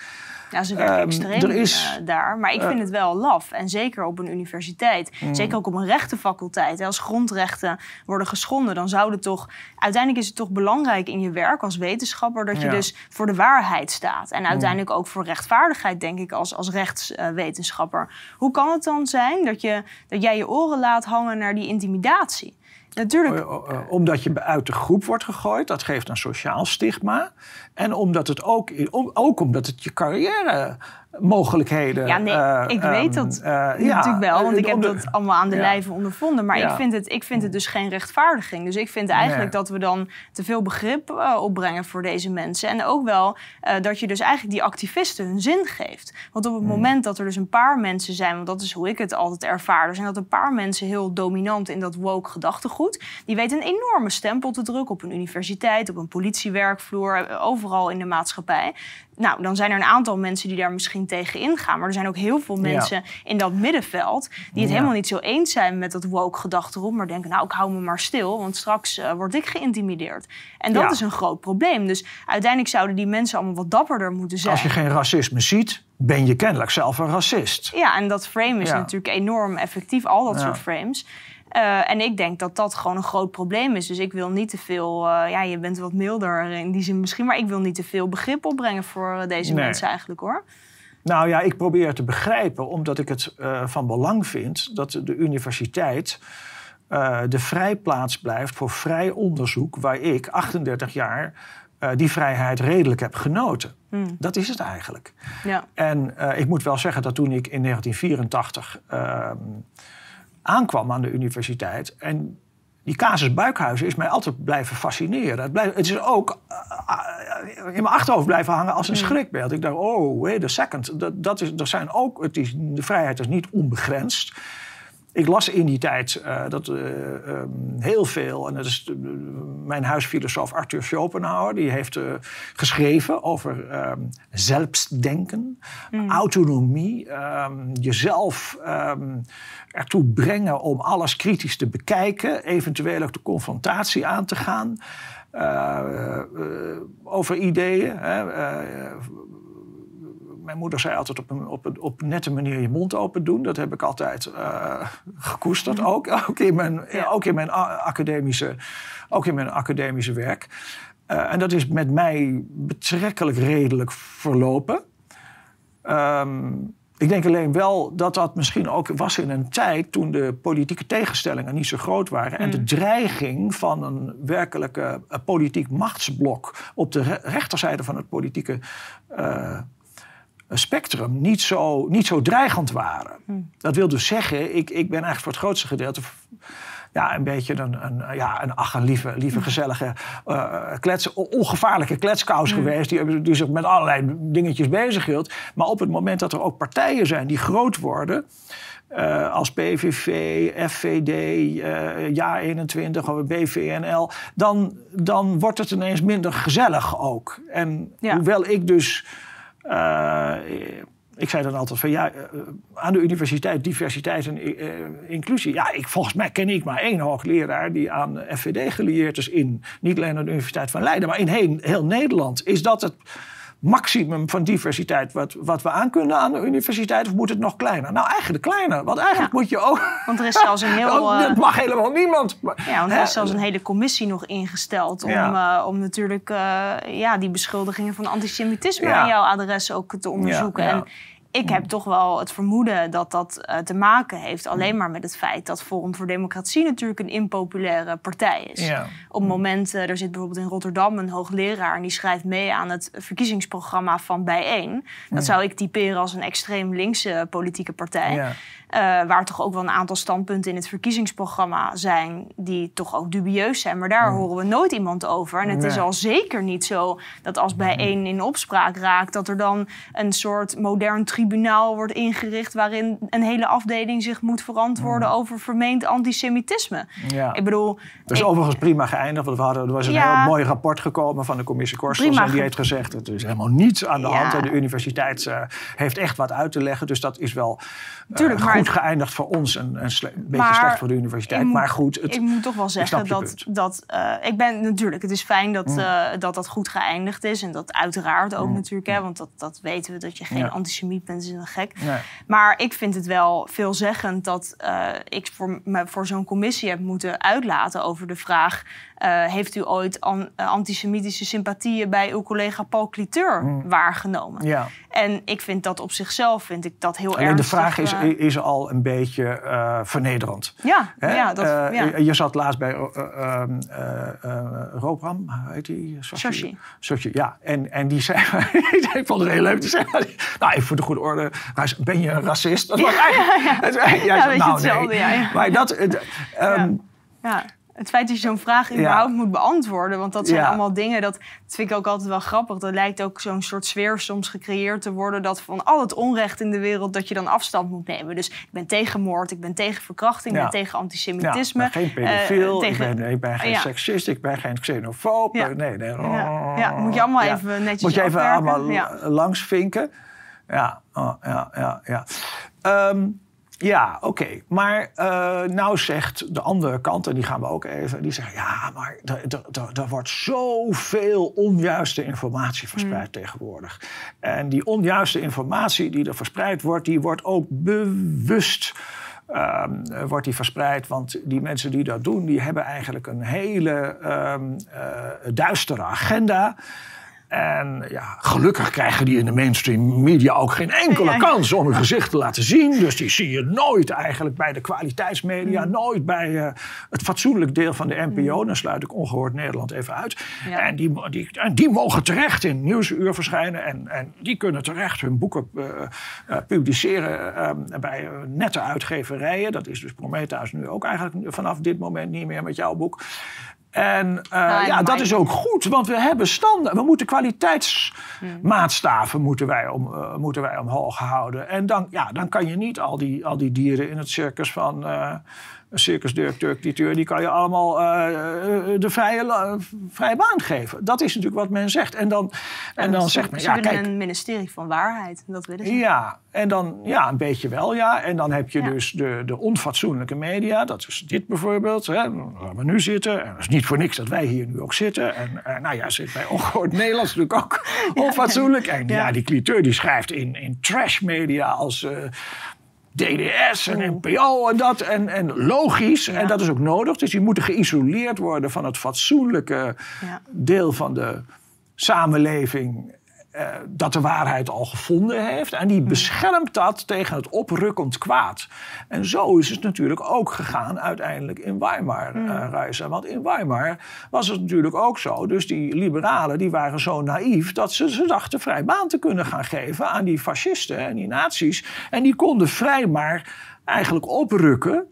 Ja, ze werken um, extreem is, uh, daar. Maar ik vind uh, het wel laf. En zeker op een universiteit. Mm. Zeker ook op een rechtenfaculteit. Als grondrechten worden geschonden, dan zou het toch... Uiteindelijk is het toch belangrijk in je werk als wetenschapper... dat je ja. dus voor de waarheid staat. En uiteindelijk mm. ook voor rechtvaardigheid, denk ik, als, als rechtswetenschapper. Hoe kan het dan zijn dat, je, dat jij je oren laat hangen naar die intimidatie? Natuurlijk. Omdat je uit de groep wordt gegooid, dat geeft een sociaal stigma. En omdat het ook, ook omdat het je carrière mogelijkheden. Ja, nee, uh, ik weet dat uh, natuurlijk wel, want ik heb dat allemaal aan de ja. lijve ondervonden. Maar ja. ik, vind het, ik vind het dus geen rechtvaardiging. Dus ik vind eigenlijk nee. dat we dan te veel begrip uh, opbrengen voor deze mensen. En ook wel dat je dus eigenlijk die activisten hun zin geeft. Want op het hmm. moment dat er dus een paar mensen zijn, want dat is hoe ik het altijd ervaar, er zijn dat een paar mensen heel dominant in dat woke gedachtegoed. Die weten een enorme stempel te drukken op een universiteit, op een politiewerkvloer, overal in de maatschappij. Nou, dan zijn er een aantal mensen die daar misschien tegen ingaan. Maar er zijn ook heel veel mensen ja. in dat middenveld die het ja. helemaal niet zo eens zijn met dat woke gedachterom. Maar denken, nou, ik hou me maar stil, want straks uh, word ik geïntimideerd. En dat ja. is een groot probleem. Dus uiteindelijk zouden die mensen allemaal wat dapperder moeten zijn. Als je geen racisme ziet, ben je kennelijk zelf een racist. Ja, en dat frame is natuurlijk enorm effectief, al dat soort frames. Uh, en ik denk dat dat gewoon een groot probleem is. Dus ik wil niet te veel. Uh, ja, je bent wat milder in die zin misschien. Maar ik wil niet te veel begrip opbrengen voor deze nee. mensen eigenlijk hoor. Nou ja, ik probeer het te begrijpen, omdat ik het uh, van belang vind dat de universiteit de vrijplaats blijft voor vrij onderzoek, waar ik 38 jaar die vrijheid redelijk heb genoten. Hmm. Dat is het eigenlijk. Ja. En ik moet wel zeggen dat toen ik in 1984 ehm, aankwam aan de universiteit. En die casus Buikhuizen is mij altijd blijven fascineren. Het, blijft, het is ook uh, in mijn achterhoofd blijven hangen als een mm. schrikbeeld. Ik dacht, oh, wait a second. Dat, dat is, er zijn ook, het is, de vrijheid is niet onbegrensd. Ik las in die tijd uh, dat uh, um, heel veel, en dat is uh, mijn huisfilosoof Arthur Schopenhauer, die heeft geschreven over um, zelfsdenken, mm. autonomie, um, jezelf ertoe brengen om alles kritisch te bekijken, eventueel ook de confrontatie aan te gaan over ideeën. Hè, mijn moeder zei altijd op een, op een op nette manier je mond open doen. Dat heb ik altijd uh, gekoesterd ook. Ook in mijn, ja. ook in mijn academische, ook in mijn academische werk. Uh, en dat is met mij betrekkelijk redelijk verlopen. Um, ik denk alleen wel dat dat misschien ook was in een tijd toen de politieke tegenstellingen niet zo groot waren. Mm. En de mm. dreiging van een werkelijke uh, politiek machtsblok op de re rechterzijde van het politieke uh, spectrum niet zo, niet zo dreigend waren. Hmm. Dat wil dus zeggen, ik, ik ben eigenlijk voor het grootste gedeelte ja, een beetje een, een, ja, een ach, een lieve, lieve hmm. gezellige, uh, klets, ongevaarlijke kletskous hmm. geweest. Die, die zich met allerlei dingetjes bezighield. Maar op het moment dat er ook partijen zijn die groot worden. Uh, als PVV, FVD, uh, Ja 21 of BVNL, dan, dan wordt het ineens minder gezellig ook. En ja. hoewel ik dus ik zei dan altijd van ja, uh, aan de universiteit diversiteit en uh, inclusie. Ja, ik, volgens mij ken ik maar één hoogleraar die aan FVD gelieerd is in niet alleen aan de Universiteit van Leiden, maar in heel Nederland. Is dat het maximum van diversiteit wat, wat we aan kunnen aan de universiteit? Of moet het nog kleiner? Nou, eigenlijk kleiner. Want eigenlijk ja. moet je ook... Want er is zelfs een heel... dat [LAUGHS] oh, mag helemaal niemand. Ja, want er is zelfs een hele commissie nog ingesteld... om, ja. uh, om natuurlijk uh, ja, die beschuldigingen van antisemitisme aan jouw adres ook te onderzoeken. En ik heb toch wel het vermoeden dat dat uh, te maken heeft alleen maar met het feit dat Forum voor Democratie natuurlijk een impopulaire partij is. Ja. Op het moment, uh, er zit bijvoorbeeld in Rotterdam een hoogleraar en die schrijft mee aan het verkiezingsprogramma van Bijeen. Dat zou ik typeren als een extreem linkse politieke partij. Ja. Uh, waar toch ook wel een aantal standpunten in het verkiezingsprogramma zijn die toch ook dubieus zijn. Maar daar horen we nooit iemand over. En het is al zeker niet zo dat als bij één in opspraak raakt, dat er dan een soort modern tribunaal wordt ingericht waarin een hele afdeling zich moet verantwoorden over vermeend antisemitisme. Ja. Ik bedoel, Dat is ik- overigens prima geëindigd. Want we hadden, er was een Ja. heel mooi rapport gekomen van de commissie Korstels. En die heeft gezegd, het is helemaal niets aan de Ja. hand. En de universiteit eh, heeft echt wat uit te leggen. Dus dat is wel eh, Tuurlijk, maar goed het- geëindigd voor ons. En, en sle- een beetje slecht voor de universiteit. moet- maar goed, het, ik moet toch wel zeggen dat. Mm. dat eh, ik ben natuurlijk, het is fijn dat, eh, dat dat goed geëindigd is. En dat uiteraard ook natuurlijk, hè, want dat, dat weten we dat je geen Ja. antisemiet bent, is een gek. Nee. Maar ik vind het wel veelzeggend dat eh, ik voor, me voor zo'n commissie heb moeten uitlaten over de vraag: eh, heeft u ooit an- eh, antisemitische sympathieën bij uw collega Paul Cliteur waargenomen? Mm. ja. En ik vind dat op zichzelf vind ik dat heel Alleen de vraag is, eh, is al een beetje eh, vernederend. ja, Hè? ja, dat, Eh, ja. Je zat laatst bij uh, Robram, hoe heet die? Sashi. Sashi, ja. En, en [LAUGHS] die zei, ik vond het heel leuk, die zei, nou even voor de goede orde, ben je een racist? Dat was eigenlijk, [LAUGHS] ja, Ja, zei, weet je nou, hetzelfde, nee. ja, ja. Maar dat, het, ehm, Ja, het feit dat je zo'n vraag überhaupt moet beantwoorden. Want dat zijn Ja. allemaal dingen, dat, dat vind ik ook altijd wel grappig. Dat lijkt ook zo'n soort sfeer soms gecreëerd te worden... dat van al het onrecht in de wereld dat je dan afstand moet nemen. Dus ik ben tegen moord, ik ben tegen verkrachting... ik ben tegen antisemitisme. ik ben geen eh, pedofiel, tegen- ik, ben, ik ben geen seksist, ik ben geen xenofoob. Ja. Nee, nee. Ja, ja, moet je allemaal even netjes Moet je even afwerken. allemaal Ja. langs vinken. Ja, oh, ja, ja, ja. Ehm, ja, oké. Maar eh, nou zegt de andere kant, en die gaan we ook even... die zeggen, ja, maar er, wordt zoveel onjuiste informatie verspreid tegenwoordig. En die onjuiste informatie die er verspreid wordt... die wordt ook bewust... ehm, eh, wordt die verspreid, want die mensen die dat doen, die hebben eigenlijk een hele ehm, eh, duistere agenda. En ja, gelukkig krijgen die in de mainstream media ook geen enkele kans om hun gezicht te laten zien. Dus die zie je nooit eigenlijk bij de kwaliteitsmedia, Mm. nooit bij eh, het fatsoenlijk deel van de NPO. Dan sluit ik ongehoord Nederland even uit. Ja. En, die, die, en die mogen terecht in Nieuwsuur verschijnen. En, en die kunnen terecht hun boeken eh, eh, publiceren bij nette uitgeverijen. Dat is dus Prometheus nu ook eigenlijk vanaf dit moment niet meer met jouw boek. En eh, en ja, dat is ook goed, want we hebben standaard. We moeten kwaliteitsmaatstaven moeten wij, om, eh, moeten wij omhoog houden. En dan, ja, dan kan je niet al die, al die dieren in het circus van eh een circusdirecteur, directeur, die kan je allemaal eh, eh, de vrije, baan geven. Dat is natuurlijk wat men zegt. En dan, en dan ze, zegt men, ja, kijk, een ministerie van waarheid. Dat willen ze. ja, en dan ja, een beetje wel, ja. En dan heb je Ja. dus de, de onfatsoenlijke media. Dat is dit bijvoorbeeld, hè, waar we nu zitten. En dat is niet voor niks dat wij hier nu ook zitten. En eh, nou ja, zit bij Ongehoord Nederlands natuurlijk ook [LAUGHS] onfatsoenlijk. En ja, Ja. die cliteur die schrijft in, in trash media als... DDS en NPO en dat. En, en logisch, en dat is ook nodig. Dus die moeten geïsoleerd worden van het fatsoenlijke Ja. deel van de samenleving. Eh, dat de waarheid al gevonden heeft. En die beschermt dat tegen het oprukkend kwaad. En zo is het natuurlijk ook gegaan uiteindelijk in Weimar, Reisa. Want in Weimar was het natuurlijk ook zo. Dus die liberalen die waren zo naïef dat ze, ze dachten vrij baan te kunnen gaan geven aan die fascisten en die nazi's. En die konden vrij maar eigenlijk oprukken.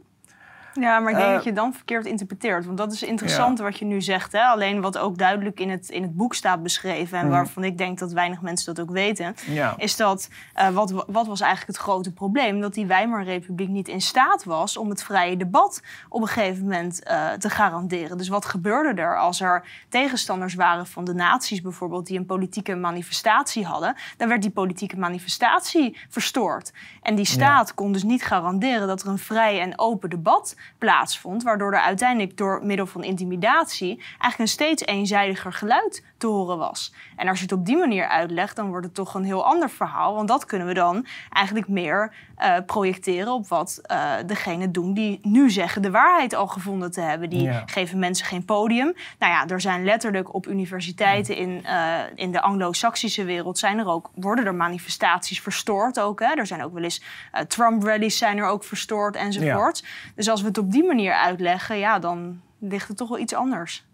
Ja, maar ik denk Eh, dat je dan verkeerd interpreteert. Want dat is interessant wat je nu zegt. Hè? Alleen wat ook duidelijk in het, in het boek staat beschreven... en waarvan ik denk dat weinig mensen dat ook weten... Mhm. Ja. is dat, eh, wat, wat was eigenlijk het grote probleem? Dat die Weimarrepubliek niet in staat was... om het vrije debat op een gegeven moment eh, te garanderen. Dus wat gebeurde er als er tegenstanders waren van de nazi's bijvoorbeeld... die een politieke manifestatie hadden? Dan werd die politieke manifestatie verstoord. En die staat kon dus niet garanderen dat er een vrij en open debat plaatsvond. Waardoor er uiteindelijk door middel van intimidatie eigenlijk een steeds eenzijdiger geluid te horen was. En als je het op die manier uitlegt, dan wordt het toch een heel ander verhaal. Want dat kunnen we dan eigenlijk meer uh, projecteren op wat uh, degenen doen die nu zeggen de waarheid al gevonden te hebben. Die geven mensen geen podium. Nou ja, er zijn letterlijk op universiteiten in, uh, in de anglo-saxische wereld zijn er ook, worden er manifestaties verstoord ook. Hè? Er zijn ook wel eens Trump-rallies zijn er ook verstoord enzovoort. Dus als we op die manier uitleggen, ja, dan ligt het toch wel iets anders.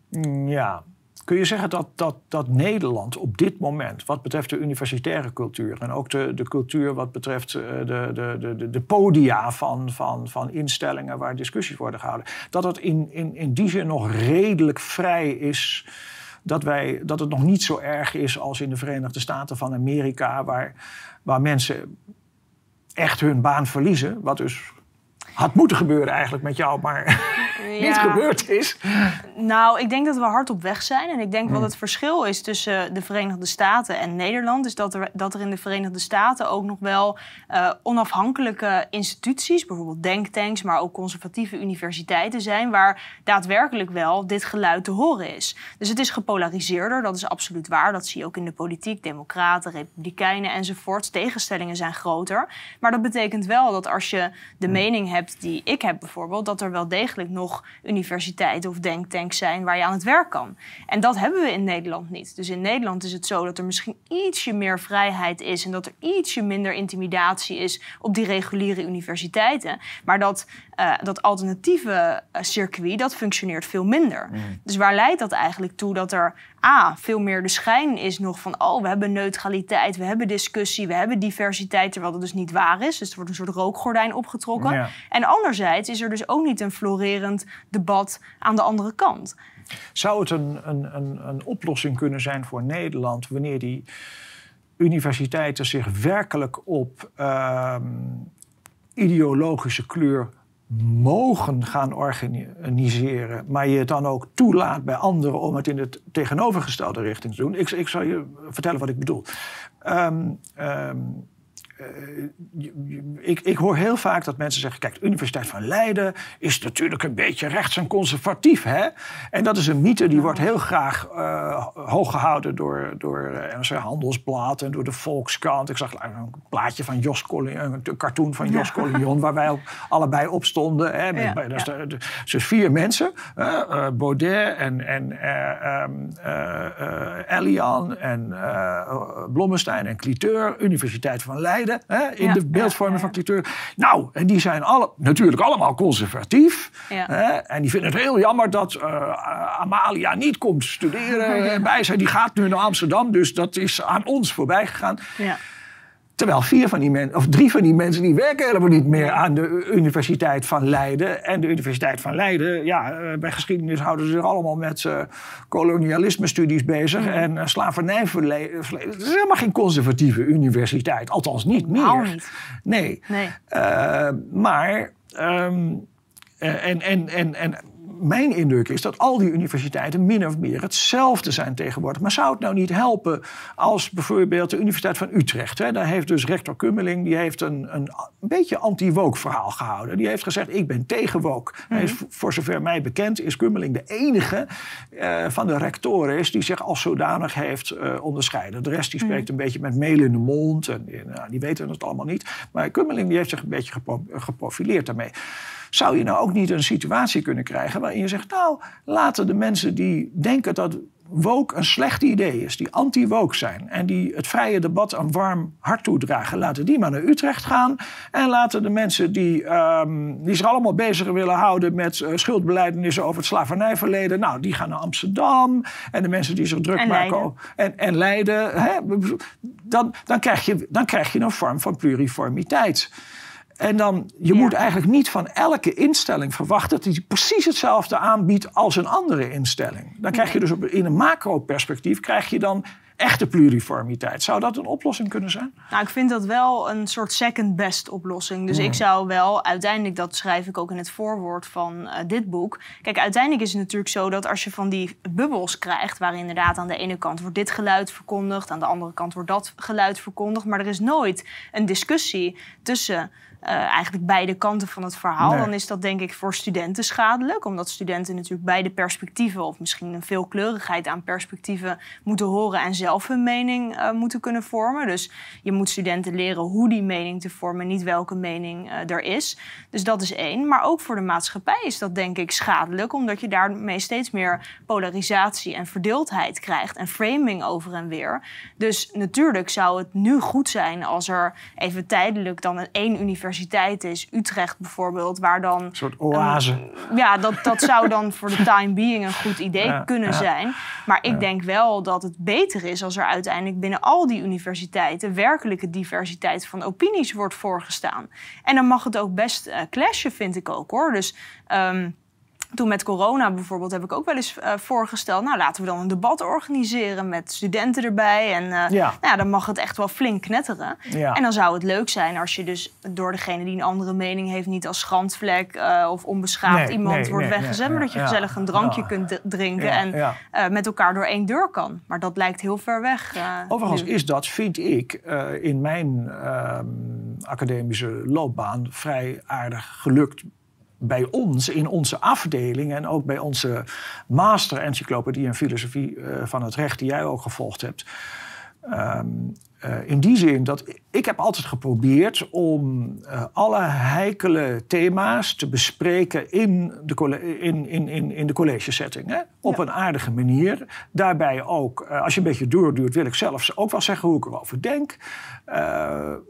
Ja, Kun je zeggen dat, dat, dat Nederland op dit moment, wat betreft de universitaire cultuur en ook de, de cultuur wat betreft eh, de, de, de, de podia van, van, van instellingen waar discussies worden gehouden, dat het in, in, in die zin nog redelijk vrij is. Dat, wij, dat het nog niet zo erg is als in de Verenigde Staten van Amerika, waar, waar mensen echt hun baan verliezen. Wat dus had moeten gebeuren eigenlijk met jou, maar niet gebeurd is. Nou, ik denk dat we hard op weg zijn. En ik denk wat hmm. het verschil is tussen de Verenigde Staten en Nederland... is dat er, dat er in de Verenigde Staten ook nog wel uh, onafhankelijke instituties... bijvoorbeeld denktanks, maar ook conservatieve universiteiten zijn... waar daadwerkelijk wel dit geluid te horen is. Dus het is gepolariseerder, dat is absoluut waar. Dat zie je ook in de politiek, democraten, republikeinen enzovoort. Tegenstellingen zijn groter. Maar dat betekent wel dat als je de hmm. mening hebt die ik heb bijvoorbeeld... dat er wel degelijk nog universiteiten of denktanks zijn waar je aan het werk kan. En dat hebben we in Nederland niet. Dus in Nederland is het zo dat er misschien ietsje meer vrijheid is en dat er ietsje minder intimidatie is op die reguliere universiteiten. Maar dat, uh, dat alternatieve uh, circuit, dat functioneert veel minder. Mm. Dus waar leidt dat eigenlijk toe dat er A, veel meer de schijn is nog van, oh, we hebben neutraliteit, we hebben discussie, we hebben diversiteit, terwijl dat dus niet waar is. Dus er wordt een soort rookgordijn opgetrokken. En anderzijds is er dus ook niet een florerend debat aan de andere kant. Zou het een, een, een, een oplossing kunnen zijn voor Nederland wanneer die universiteiten zich werkelijk op uh, ideologische kleur mogen gaan organiseren, maar je het dan ook toelaat bij anderen om het in de tegenovergestelde richting te doen. Ik, ik zal je vertellen wat ik bedoel. Um, uh, ik, ik, hoor heel vaak dat mensen zeggen: kijk, de Universiteit van Leiden is natuurlijk een beetje rechts en conservatief. Hè? En dat is een mythe die wordt heel graag uh, hoog gehouden door, door uh, Handelsblad en door de Volkskrant. Ik zag een plaatje van Jos Collignon, een cartoon van Jos Collignon, waar wij allebei op stonden. Hè? Met, ja, dus, ja. dus, vier mensen: Baudet en, en um, Elian en Blommestein en Cliteur, Universiteit van Leiden hè, in de beeldvorming van cultuur. Nou, en die zijn alle, natuurlijk allemaal conservatief. Hè, en die vinden het heel jammer dat uh, Amalia niet komt studeren [LAUGHS] bij. Die gaat nu naar Amsterdam, dus dat is aan ons voorbij gegaan. Ja. Terwijl vier van die mensen, of drie van die mensen, die werken helemaal niet meer aan de Universiteit van Leiden. En de Universiteit van Leiden, ja, eh, bij geschiedenis houden ze zich allemaal met uh, kolonialisme-studies bezig. En uh, slavernijverleden. Het is helemaal geen conservatieve universiteit. Althans, niet meer. Niet. Nee. nee. Uh, maar. Um, en, en, en, en mijn indruk is dat al die universiteiten min of meer hetzelfde zijn tegenwoordig. Maar zou het nou niet helpen als bijvoorbeeld de Universiteit van Utrecht... Hè, daar heeft dus rector Kummeling die heeft een, een, een beetje anti-woke verhaal gehouden. Die heeft gezegd, ik ben tegen woke. Mm voor zover mij bekend is Kummeling de enige uh, van de rectoren... Is die zich als zodanig heeft uh, onderscheiden. De rest die mhm. spreekt een beetje met mail in de mond. En, uh, die weten het allemaal niet. Maar Kummeling die heeft zich een beetje gepro geprofileerd daarmee. Zou je nou ook niet een situatie kunnen krijgen waarin je zegt, nou, laten de mensen die denken dat woke een slecht idee is, die anti-woke zijn en die het vrije debat een warm hart toedragen, laten die maar naar Utrecht gaan. En laten de mensen die, um, die zich allemaal bezig willen houden met uh, schuldbeleidenissen over het slavernijverleden, nou, die gaan naar Amsterdam. En de mensen die zich druk en maken Leiden. en, en Leiden, hè, dan, dan, krijg je, dan krijg je een vorm van pluriformiteit. En dan, je moet eigenlijk niet van elke instelling verwachten dat die precies hetzelfde aanbiedt als een andere instelling. Dan krijg je dus op, in een macro-perspectief krijg je dan echte pluriformiteit. Zou dat een oplossing kunnen zijn? Nou, ik vind dat wel een soort second best oplossing. Dus ik zou wel uiteindelijk, dat schrijf ik ook in het voorwoord van uh, dit boek. Kijk, uiteindelijk is het natuurlijk zo dat als je van die bubbels krijgt, waar inderdaad aan de ene kant wordt dit geluid verkondigd, aan de andere kant wordt dat geluid verkondigd, maar er is nooit een discussie tussen eigenlijk beide kanten van het verhaal, dan is dat denk ik voor studenten schadelijk. Omdat studenten natuurlijk beide perspectieven, of misschien een veelkleurigheid aan perspectieven, moeten horen en zelf hun mening uh, moeten kunnen vormen. Dus je moet studenten leren hoe die mening te vormen, niet welke mening uh, er is. Dus dat is één. Maar ook voor de maatschappij is dat denk ik schadelijk, omdat je daarmee steeds meer polarisatie en verdeeldheid krijgt en framing over en weer. Dus natuurlijk zou het nu goed zijn als er even tijdelijk dan een één universiteit is, Utrecht bijvoorbeeld, waar dan. Een soort oase. ja, dat, dat zou dan voor de time being een goed idee kunnen zijn. Maar ik denk wel dat het beter is als er uiteindelijk binnen al die universiteiten werkelijke diversiteit van opinies wordt voorgestaan. En dan mag het ook best uh, clashen, vind ik ook hoor. Dus. Um, toen met corona bijvoorbeeld heb ik ook wel eens uh, voorgesteld... nou, laten we dan een debat organiseren met studenten erbij. En uh, ja. Nou, ja, dan mag het echt wel flink knetteren. Ja. En dan zou het leuk zijn als je dus door degene die een andere mening heeft... niet als schandvlek uh, of onbeschaafd nee, iemand nee, wordt nee, weggezet... maar dat je gezellig een drankje kunt drinken en met elkaar door één deur kan. Maar dat lijkt heel ver weg. Overigens nu. is dat, vind ik, in mijn ehm, academische loopbaan... vrij aardig gelukt bij ons, in onze afdeling en ook bij onze master-encyclopedie en filosofie uh, van het recht, die jij ook gevolgd hebt. Um, uh, in die zin dat ik heb altijd geprobeerd om uh, alle heikele thema's te bespreken in de, in, in, in, in de collegesetting. Hè? Op ja. een aardige manier. Daarbij ook, uh, als je een beetje doorduurt, wil ik zelf ook wel zeggen hoe ik erover denk.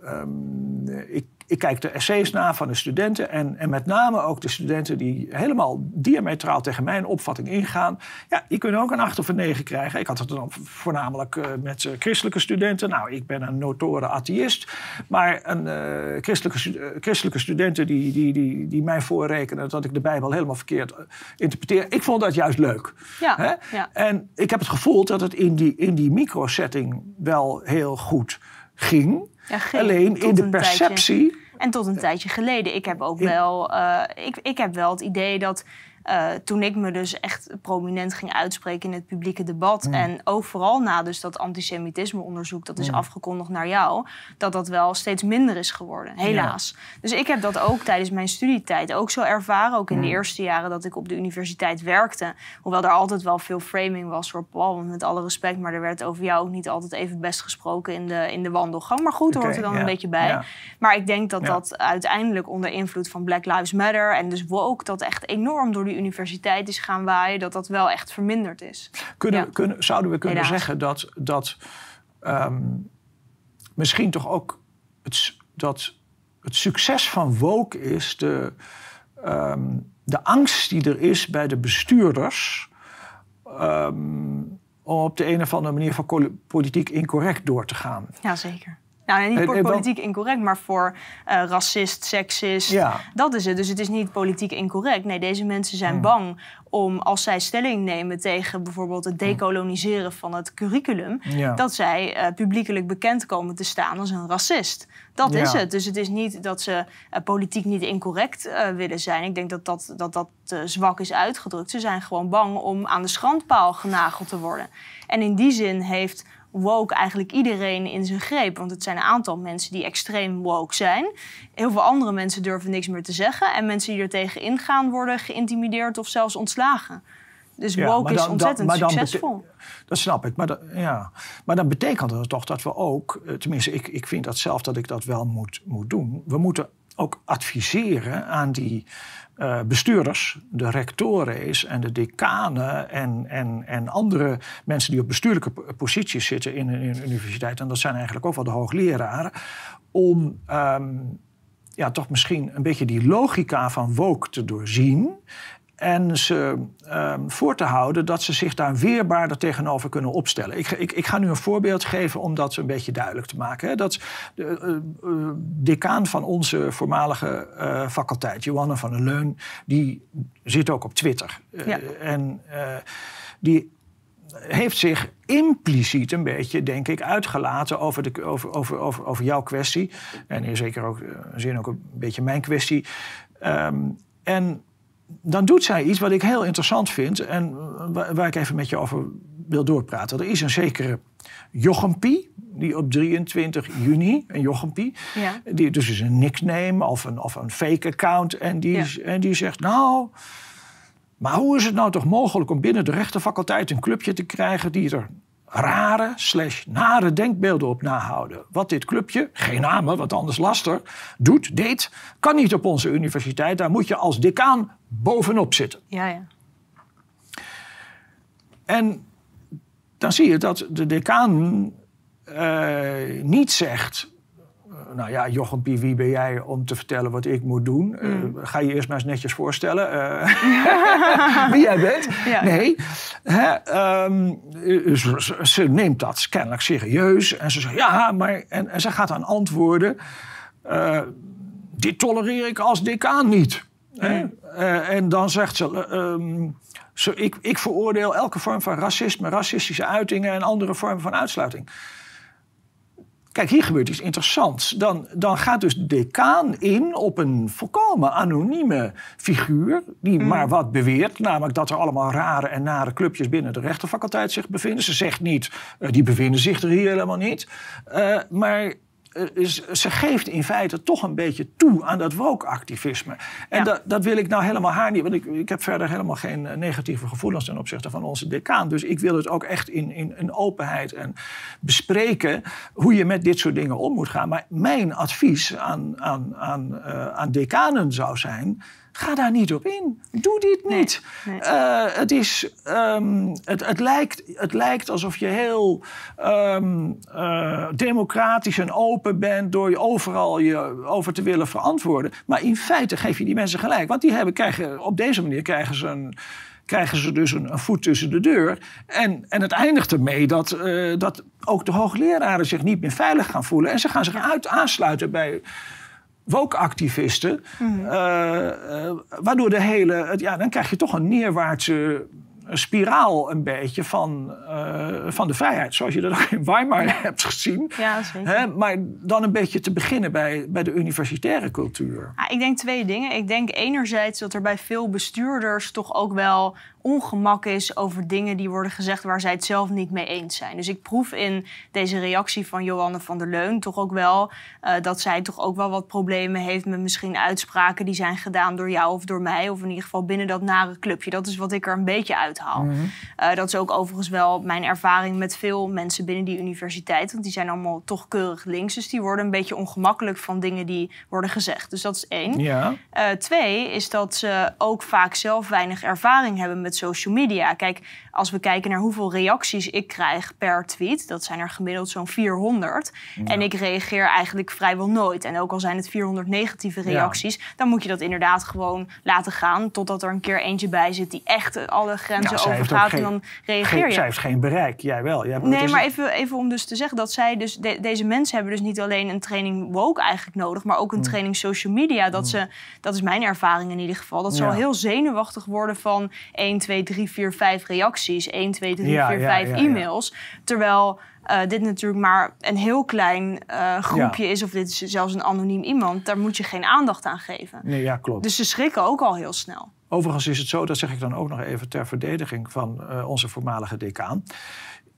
Um, ik ik kijk de essays na van de studenten en, en met name ook de studenten die helemaal diametraal tegen mijn opvatting ingaan. Ja, die kunnen ook een 8 of een 9 krijgen. Ik had het dan voornamelijk uh, met uh, christelijke studenten. Nou, ik ben een notoren atheïst. Maar een, uh, christelijke, christelijke studenten die, die, die, die mij voorrekenen dat ik de Bijbel helemaal verkeerd interpreteer. Ik vond dat juist leuk. Ja. En ik heb het gevoel dat het in die, in die microsetting wel heel goed ging. Ja, geen, Alleen in de perceptie. En tot een tijdje geleden. Ik heb ook wel, uh, ik, ik heb wel het idee dat uh, toen ik me dus echt prominent ging uitspreken in het publieke debat. Mm. En ook vooral na dus dat antisemitisme-onderzoek, dat is mm. afgekondigd naar jou, dat dat wel steeds minder is geworden, helaas. Ja. Dus ik heb dat ook tijdens mijn studietijd ook zo ervaren. Ook in mm. de eerste jaren dat ik op de universiteit werkte. Hoewel er altijd wel veel framing was voor Paul, met alle respect. Maar er werd over jou ook niet altijd even best gesproken in de, in de wandelgang. Maar goed, okay, hoort er dan een beetje bij. Maar ik denk dat dat uiteindelijk onder invloed van Black Lives Matter en dus woke dat echt enorm door die universiteit is gaan waaien, dat dat wel echt verminderd is. Kunnen, ja. kunnen, zouden we kunnen Helaas. zeggen dat, dat um, misschien toch ook het, dat het succes van woke is de, um, de angst die er is bij de bestuurders. Um, om op de een of andere manier van politiek incorrect door te gaan. Jazeker. Nou, niet voor politiek incorrect, maar voor uh, racist, seksist. Ja. Dat is het. Dus het is niet politiek incorrect. Nee, deze mensen zijn hmm. bang om, als zij stelling nemen tegen bijvoorbeeld het decoloniseren van het curriculum, ja. dat zij uh, publiekelijk bekend komen te staan als een racist. Dat ja. is het. Dus het is niet dat ze uh, politiek niet incorrect willen zijn. Ik denk dat dat, dat, dat zwak is uitgedrukt. Ze zijn gewoon bang om aan de schandpaal genageld te worden. En in die zin heeft woke eigenlijk iedereen in zijn greep. Want het zijn een aantal mensen die extreem woke zijn. Heel veel andere mensen durven niks meer te zeggen. En mensen die er tegen ingaan worden geïntimideerd of zelfs ontslagen. Dus ja, woke dan, is ontzettend dan, succesvol. Dat snap ik. Maar, dat, ja. maar dan betekent dat toch dat we ook... Tenminste, ik, ik vind dat zelf dat ik dat wel moet, moet doen. We moeten ook adviseren aan die uh, bestuurders, de rectoren is en de decanen en, en, en andere mensen die op bestuurlijke posities zitten in, een universiteit, en dat zijn eigenlijk ook wel de hoogleraren, om um, ja, toch misschien een beetje die logica van woke te doorzien en ze um, voor te houden dat ze zich daar weerbaarder tegenover kunnen opstellen. Ik, ik, ik, ga nu een voorbeeld geven om dat een beetje duidelijk te maken. Hè. Dat de uh, uh, decaan van onze voormalige uh, faculteit, Johanna van der Leun, die zit ook op Twitter. Ja. en die heeft zich impliciet een beetje, denk ik, uitgelaten over, de, over, over, over, over jouw kwestie. En zeker ook, in zin ook een beetje mijn kwestie. Um, en dan doet zij iets wat ik heel interessant vind en waar ik even met je over wil doorpraten. Er is een zekere Jochempie, die op 23 juni, een jochempie, Ja. die dus is een nickname of een, of een fake account. En die, Ja. en die zegt, nou, maar hoe is het nou toch mogelijk om binnen de rechtenfaculteit een clubje te krijgen die er rare slash nare denkbeelden op nahouden? Wat dit clubje, geen namen, want anders laster, doet, deed, kan niet op onze universiteit. Daar moet je als decaan bovenop zitten. Ja, ja. En dan zie je dat de decaan eh, niet zegt... eh, nou ja, Jochem Pie, wie ben jij om te vertellen wat ik moet doen? Eh, ga je eerst maar eens netjes voorstellen [LAUGHS] wie jij bent. Ja. Nee, hè, ehm, eh, ze, neemt dat kennelijk serieus. En ze zegt, ja, maar... En, en ze gaat dan antwoorden... dit tolereer ik als decaan niet. Eh, en dan zegt ze... eh, ehm, ik, ik veroordeel elke vorm van racisme, racistische uitingen en andere vormen van uitsluiting. Kijk, hier gebeurt iets interessants. Dan, dan gaat dus de decaan in op een volkomen anonieme figuur... die maar wat beweert, namelijk dat er allemaal rare en nare clubjes... binnen de rechtenfaculteit zich bevinden. Ze zegt niet, eh, die bevinden zich er hier helemaal niet. Maar ze geeft in feite toch een beetje toe aan dat woke-activisme. En Ja. dat, dat wil ik nou helemaal haar niet... want ik, ik heb verder helemaal geen eh, negatieve gevoelens... ten opzichte van onze decaan. Dus ik wil het ook echt in, in, in openheid en bespreken... hoe je met dit soort dingen om moet gaan. Maar mijn advies aan, aan, aan, eh, aan decanen zou zijn... Ga daar niet op in. Doe dit niet. nee. Eh, het, is, ehm, het, het, lijkt, het lijkt alsof je heel ehm, eh, democratisch en open bent door je overal je over te willen verantwoorden. Maar in feite geef je die mensen gelijk. Want die hebben, krijgen, op deze manier krijgen ze een. Krijgen ze dus een, een voet tussen de deur. En, en het eindigt ermee dat, eh, dat ook de hoogleraren zich niet meer veilig gaan voelen. En ze gaan zich uit, aansluiten bij woke-activisten. eh, eh, waardoor de hele. het- Ja, dan krijg je toch een neerwaartse spiraal een beetje van, eh, van de vrijheid. Zoals je dat ook in Weimar [LAUGHS] hebt gezien. Ja, zeker. Hè, maar dan een beetje te beginnen bij, bij de universitaire cultuur. Ja, ik denk twee dingen. Ik denk enerzijds dat er bij veel bestuurders toch ook wel ongemak is over dingen die worden gezegd waar zij het zelf niet mee eens zijn. Dus ik proef in deze reactie van Johanne van der Leun toch ook wel eh, dat zij toch ook wel wat problemen heeft met misschien uitspraken die zijn gedaan door jou of door mij. Of in ieder geval binnen dat nare clubje. Dat is wat ik er een beetje uithaal. Eh, dat is ook overigens wel mijn ervaring met veel mensen binnen die universiteit. Want die zijn allemaal toch keurig links. Dus die worden een beetje ongemakkelijk van dingen die worden gezegd. Dus dat is één. Ja. Eh, twee is dat ze ook vaak zelf weinig ervaring hebben met social media. Kijk, als we kijken naar hoeveel reacties ik krijg per tweet, dat zijn er gemiddeld zo'n 400. En ik reageer eigenlijk vrijwel nooit. En ook al zijn het 400 negatieve reacties, dan moet je dat inderdaad gewoon laten gaan. Totdat er een keer eentje bij zit die echt alle grenzen Ja, overgaat. en dan reageer Geen, je. zij heeft geen bereik, jij wel. Jij, Nee, maar even, even om dus te zeggen dat zij dus de- deze mensen hebben dus niet alleen een training woke eigenlijk nodig, maar ook Mm. een training social media. Dat ze, dat is mijn ervaring in ieder geval, dat ze al heel zenuwachtig worden van 1, 2, 3, 4, 5 reacties, 1, 2, 3, Ja, 4, ja, 5 ja, ja. e-mails. Terwijl eh, dit natuurlijk maar een heel klein eh, groepje is, of dit is zelfs een anoniem iemand, daar moet je geen aandacht aan geven. Nee, ja, klopt. Dus ze schrikken ook al heel snel. Overigens is het zo, dat zeg ik dan ook nog even ter verdediging van eh, onze voormalige decaan.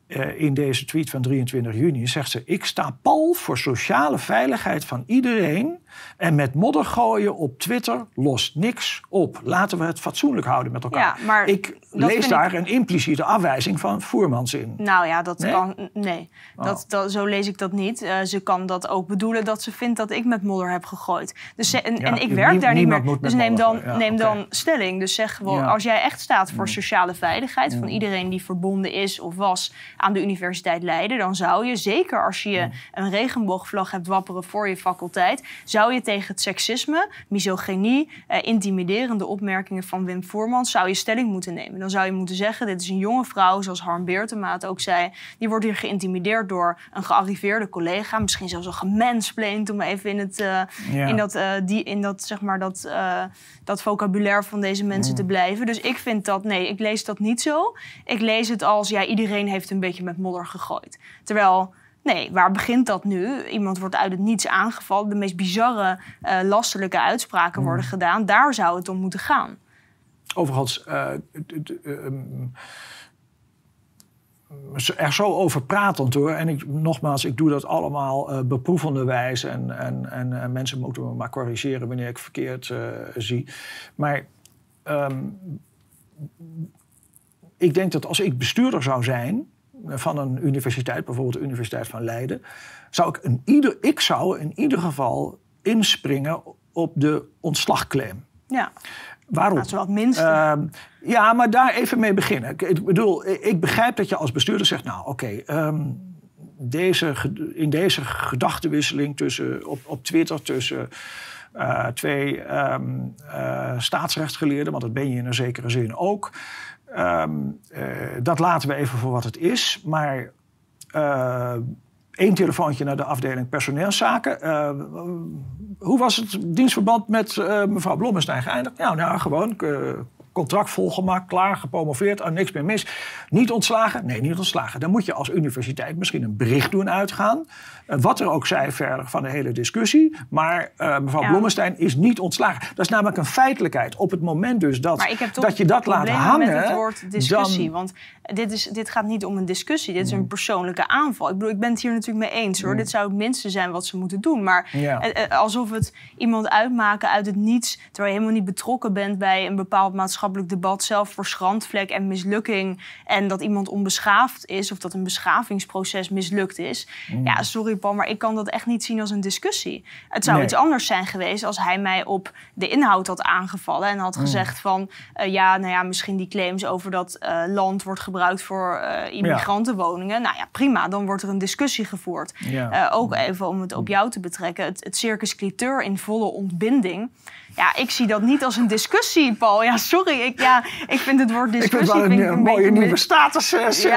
Eh, in deze tweet van 23 juni zegt ze: Ik sta pal voor sociale veiligheid van iedereen. En met modder gooien op Twitter lost niks op. Laten we het fatsoenlijk houden met elkaar. Ja, maar ik lees daar een impliciete afwijzing van Voermans in. Nou ja, dat Nee? kan. Nee, dat, dat, zo lees ik dat niet. Eh, ze kan dat ook bedoelen dat ze vindt dat ik met modder heb gegooid. Dus ze- en, Ja, en ik nie- werk daar niet meer. Dus neem dan. Ja, neem dan stelling. Dus zeg gewoon. Mm. als jij echt staat voor sociale veiligheid van iedereen die verbonden is of was aan de Universiteit Leiden, dan zou je, zeker als je Mm. een regenboogvlag hebt wapperen voor je faculteit, zou je tegen het seksisme, misogynie, eh, intimiderende opmerkingen van Wim Voermans, zou je stelling moeten nemen. Dan zou je moeten zeggen, dit is een jonge vrouw, zoals Harm Beertema het ook zei, die wordt hier geïntimideerd door een gearriveerde collega, misschien zelfs al gemansplained, om even in, het, eh, Ja. in, dat, eh, die, in dat, zeg maar, dat, eh, dat vocabulaire van deze mensen Mm. te blijven. Dus ik vind dat, nee, ik lees dat niet zo. Ik lees het als, ja, iedereen heeft een beetje met modder gegooid. Terwijl... Nee, waar begint dat nu? Iemand wordt uit het niets aangevallen. De meest bizarre, eh lastelijke uitspraken Mm. worden gedaan. Daar zou het om moeten gaan. Overigens, d- ehm, er zo over pratend hoor. En ik, nogmaals, ik doe dat allemaal uh, beproevende wijze. En, en, en, en, mensen moeten me maar corrigeren wanneer ik verkeerd uh, zie. Maar um, ik denk dat als ik bestuurder zou zijn van een universiteit, bijvoorbeeld de Universiteit van Leiden, zou ik in ieder, ik zou in ieder geval inspringen op de ontslagclaim. Ja. Waarom? Dat is wel het minste. Uh, ja, maar daar even mee beginnen. Ik, bedoel, ik begrijp dat je als bestuurder zegt, nou oké, okay, um, deze, in deze gedachtenwisseling tussen, op, op Twitter tussen uh, twee um, uh, staatsrechtsgeleerden, want dat ben je in een zekere zin ook. Um, uh, dat laten we even voor wat het is. Maar één telefoontje naar de afdeling personeelszaken. Uh, hoe was het dienstverband met mevrouw Blommestein geëindigd? Nou, nou gewoon contract volgemaakt, klaar, gepromoveerd, er niks meer mis. Niet ontslagen? Nee, niet ontslagen. Dan moet je als universiteit misschien een bericht doen uitgaan. Uh, wat er ook zij verder van de hele discussie. Maar uh, mevrouw ja. Blommestein is niet ontslagen. Dat is namelijk een feitelijkheid. Op het moment dus dat, dat je dat laat hangen... met het woord discussie. Dan, want dit, is, dit gaat niet om een discussie. Dit is een persoonlijke aanval. Ik bedoel, ik ben het hier natuurlijk mee eens hoor. Mm. Dit zou het minste zijn wat ze moeten doen. Maar ja. uh, alsof het iemand uitmaken uit het niets... terwijl je helemaal niet betrokken bent bij een bepaald maatschappelijk debat... zelf voor schandvlek en mislukking... en dat iemand onbeschaafd is... of dat een beschavingsproces mislukt is. Mm. Ja, sorry Paul, maar ik kan dat echt niet zien als een discussie. Het zou Nee. iets anders zijn geweest als hij mij op de inhoud had aangevallen... en Mm. had gezegd van... eh, ja, nou ja, misschien die claims over dat eh, land wordt gebruikt voor eh, immigrantenwoningen. Nou ja, prima, dan wordt er een discussie gevoerd. Ja. Ook even om het op jou te betrekken. Het, het circus cliteur in volle ontbinding. Ja, ik zie dat niet als een discussie, Paul. Ja, sorry. Ik, ja, ik vind het woord ik vind discussie... het wel een, vind ik een mooie nieuwe status, eh,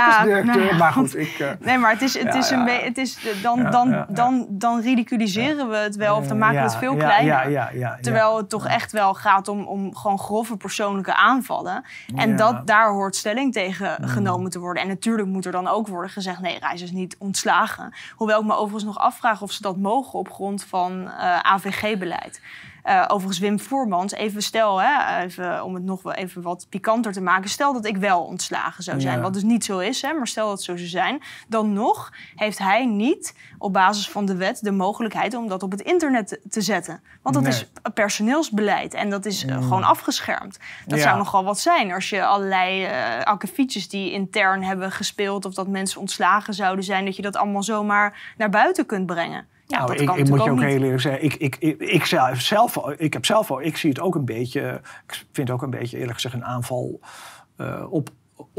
nou ja. Maar goed, ik... eh, Nee, maar het is, het Ja, is een ja. beetje. Het is, dan, dan. Dan, dan ridiculiseren we het wel, of dan maken we het veel ja, kleiner. Ja, ja, ja, Terwijl het toch echt wel gaat om, om gewoon grove persoonlijke aanvallen. En Ja. dat, daar hoort stelling tegen genomen te worden. En natuurlijk moet er dan ook worden gezegd... nee, Reis is niet ontslagen. Hoewel ik me overigens nog afvraag of ze dat mogen... op grond van eh, AVG-beleid. Eh, overigens, Wim Voermans, even stel, hè, even, om het nog wel even wat pikanter te maken. Stel dat ik wel ontslagen zou zijn, Ja. wat dus niet zo is, hè, maar stel dat het zo zou zijn. Dan nog heeft hij niet op basis van de wet de mogelijkheid om dat op het internet te, te zetten. Want dat Nee. is personeelsbeleid en dat is eh, gewoon afgeschermd. Dat Ja. zou nogal wat zijn als je allerlei eh akkefietjes die intern hebben gespeeld... of dat mensen ontslagen zouden zijn, dat je dat allemaal zomaar naar buiten kunt brengen. Ja, nou, ik, ik moet je ook heel eerlijk zeggen. Ik, ik, ik, ik, zelf, zelf, ik heb zelf al, ik zie het ook een beetje. Ik vind het ook een beetje eerlijk gezegd een aanval eh, op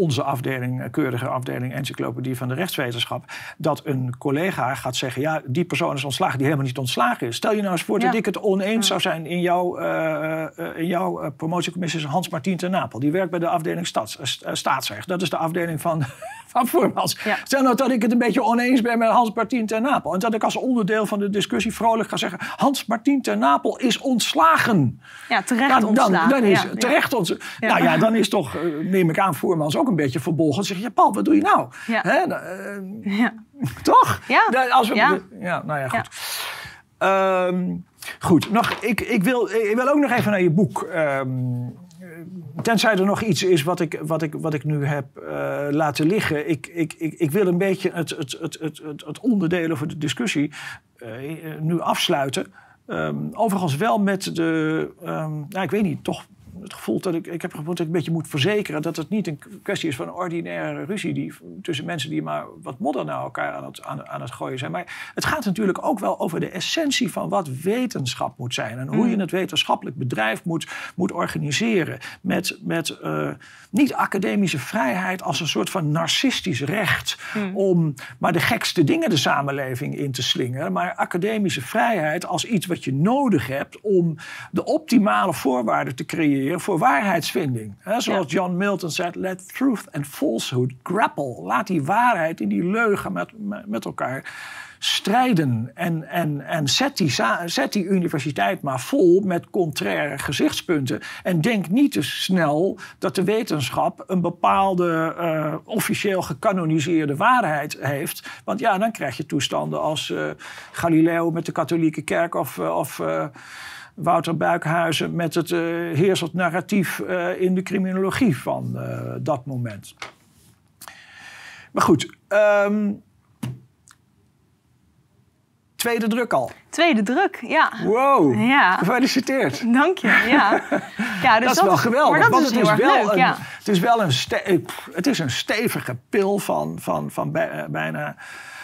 onze afdeling, eh, keurige afdeling encyclopedie van de rechtswetenschap. Dat een collega gaat zeggen: ja, die persoon is ontslagen die helemaal niet ontslagen is. Stel je nou eens voor dat ik het oneens zou zijn in jouw, eh, in jouw promotiecommissie is Hans Martien ten Napel. Die werkt bij de afdeling staats, st- eh, staatsrecht. Dat is de afdeling van, [LAUGHS] van Voermans. Ja. Stel nou dat ik het een beetje oneens ben met Hans Martien ten Napel. En dat ik als onderdeel van de discussie vrolijk ga zeggen: Hans Martien ten Napel is ontslagen. Ja, terecht Dan, dan, ontslagen. dan is ja, terecht ontslagen. Nou ja, dan is toch, neem ik aan, Voermans ook een beetje verbolgen. Zeg je, ja, Paul, wat doe je nou? Ja. Hè, nou, eh, Ja. toch? Ja. Nou, Als we, Ja. ja, nou ja, goed. Ehm, goed, nog, ik, ik, wil, ik wil ook nog even naar je boek. Ehm, tenzij er nog iets is wat ik, wat ik, wat ik nu heb eh, laten liggen. Ik, ik, ik, ik wil een beetje het, het, het, het, het, het onderdeel over de discussie eh, nu afsluiten. Ehm, overigens wel met de, ehm, nou, ik weet niet, toch het gevoel dat ik, ik heb het gevoel dat ik een beetje moet verzekeren dat het niet een kwestie is van een ordinaire ruzie die, tussen mensen die maar wat modder naar elkaar aan het, aan, aan het gooien zijn. Maar het gaat natuurlijk ook wel over de essentie van wat wetenschap moet zijn en hoe je het wetenschappelijk bedrijf moet, moet organiseren. Met, met eh, niet academische vrijheid als een soort van narcistisch recht om maar de gekste dingen de samenleving in te slingeren, maar academische vrijheid als iets wat je nodig hebt om de optimale voorwaarden te creëren voor waarheidsvinding. Zoals John Milton zegt, let truth and falsehood grapple. Laat die waarheid en die leugen met, met elkaar strijden. En, en, en zet, die, zet die universiteit maar vol met contraire gezichtspunten. En denk niet te snel dat de wetenschap een bepaalde eh, officieel gecanoniseerde waarheid heeft. Want ja, dan krijg je toestanden als eh, Galileo met de katholieke kerk of. eh, of Wouter Buikhuizen met het eh heersend narratief eh, in de criminologie van eh, dat moment. Maar goed, ehm, tweede druk al. Tweede druk, ja. Wow, Ja. gefeliciteerd. Dank je, ja. [LAUGHS] ja dus dat is wel geweldig, Maar dat want is het, is wel leuk, een, ja. het is wel een, het is een stevige pil van, van, van bij- bijna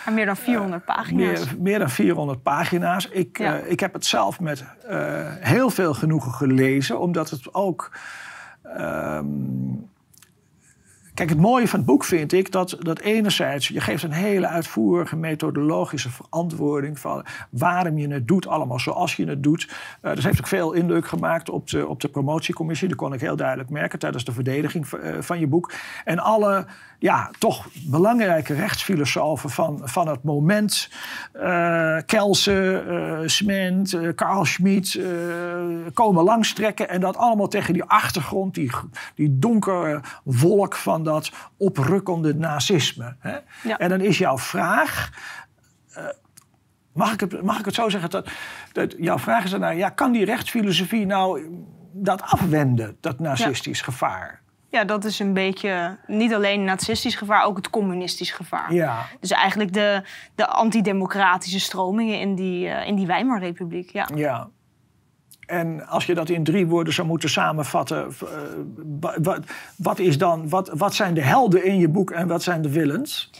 Maar meer dan 400 pagina's. meer, meer dan 400 pagina's. Ik, Ja. eh, ik heb het zelf met eh, heel veel genoegen gelezen, omdat het ook. ehm, Kijk, het mooie van het boek vind ik dat, dat enerzijds, je geeft een hele uitvoerige methodologische verantwoording van waarom je het doet, allemaal zoals je het doet. Eh, dat heeft ook veel indruk gemaakt op de, op de promotiecommissie. Dat kon ik heel duidelijk merken tijdens de verdediging van, eh, van je boek. En alle, ja, toch belangrijke rechtsfilosofen van, van het moment, eh Kelsen, eh Sment, eh, Carl Schmid, komen langstrekken. En dat allemaal tegen die achtergrond, die, die donkere wolk van dat oprukkende nazisme. Hè? Ja. En dan is jouw vraag. Mag ik, het, mag ik het zo zeggen? Dat, dat jouw vraag is dan, nou, ja, kan die rechtsfilosofie nou dat afwenden, dat nazistisch gevaar? Ja, dat is een beetje niet alleen nazistisch gevaar, ook het communistisch gevaar. Ja. Dus eigenlijk de, de antidemocratische stromingen in die, eh, in die Weimarrepubliek. Ja. Ja. En als je dat in drie woorden zou moeten samenvatten, eh, wa- wat, wat, is dan, wat, wat zijn de helden in je boek en wat zijn de villains?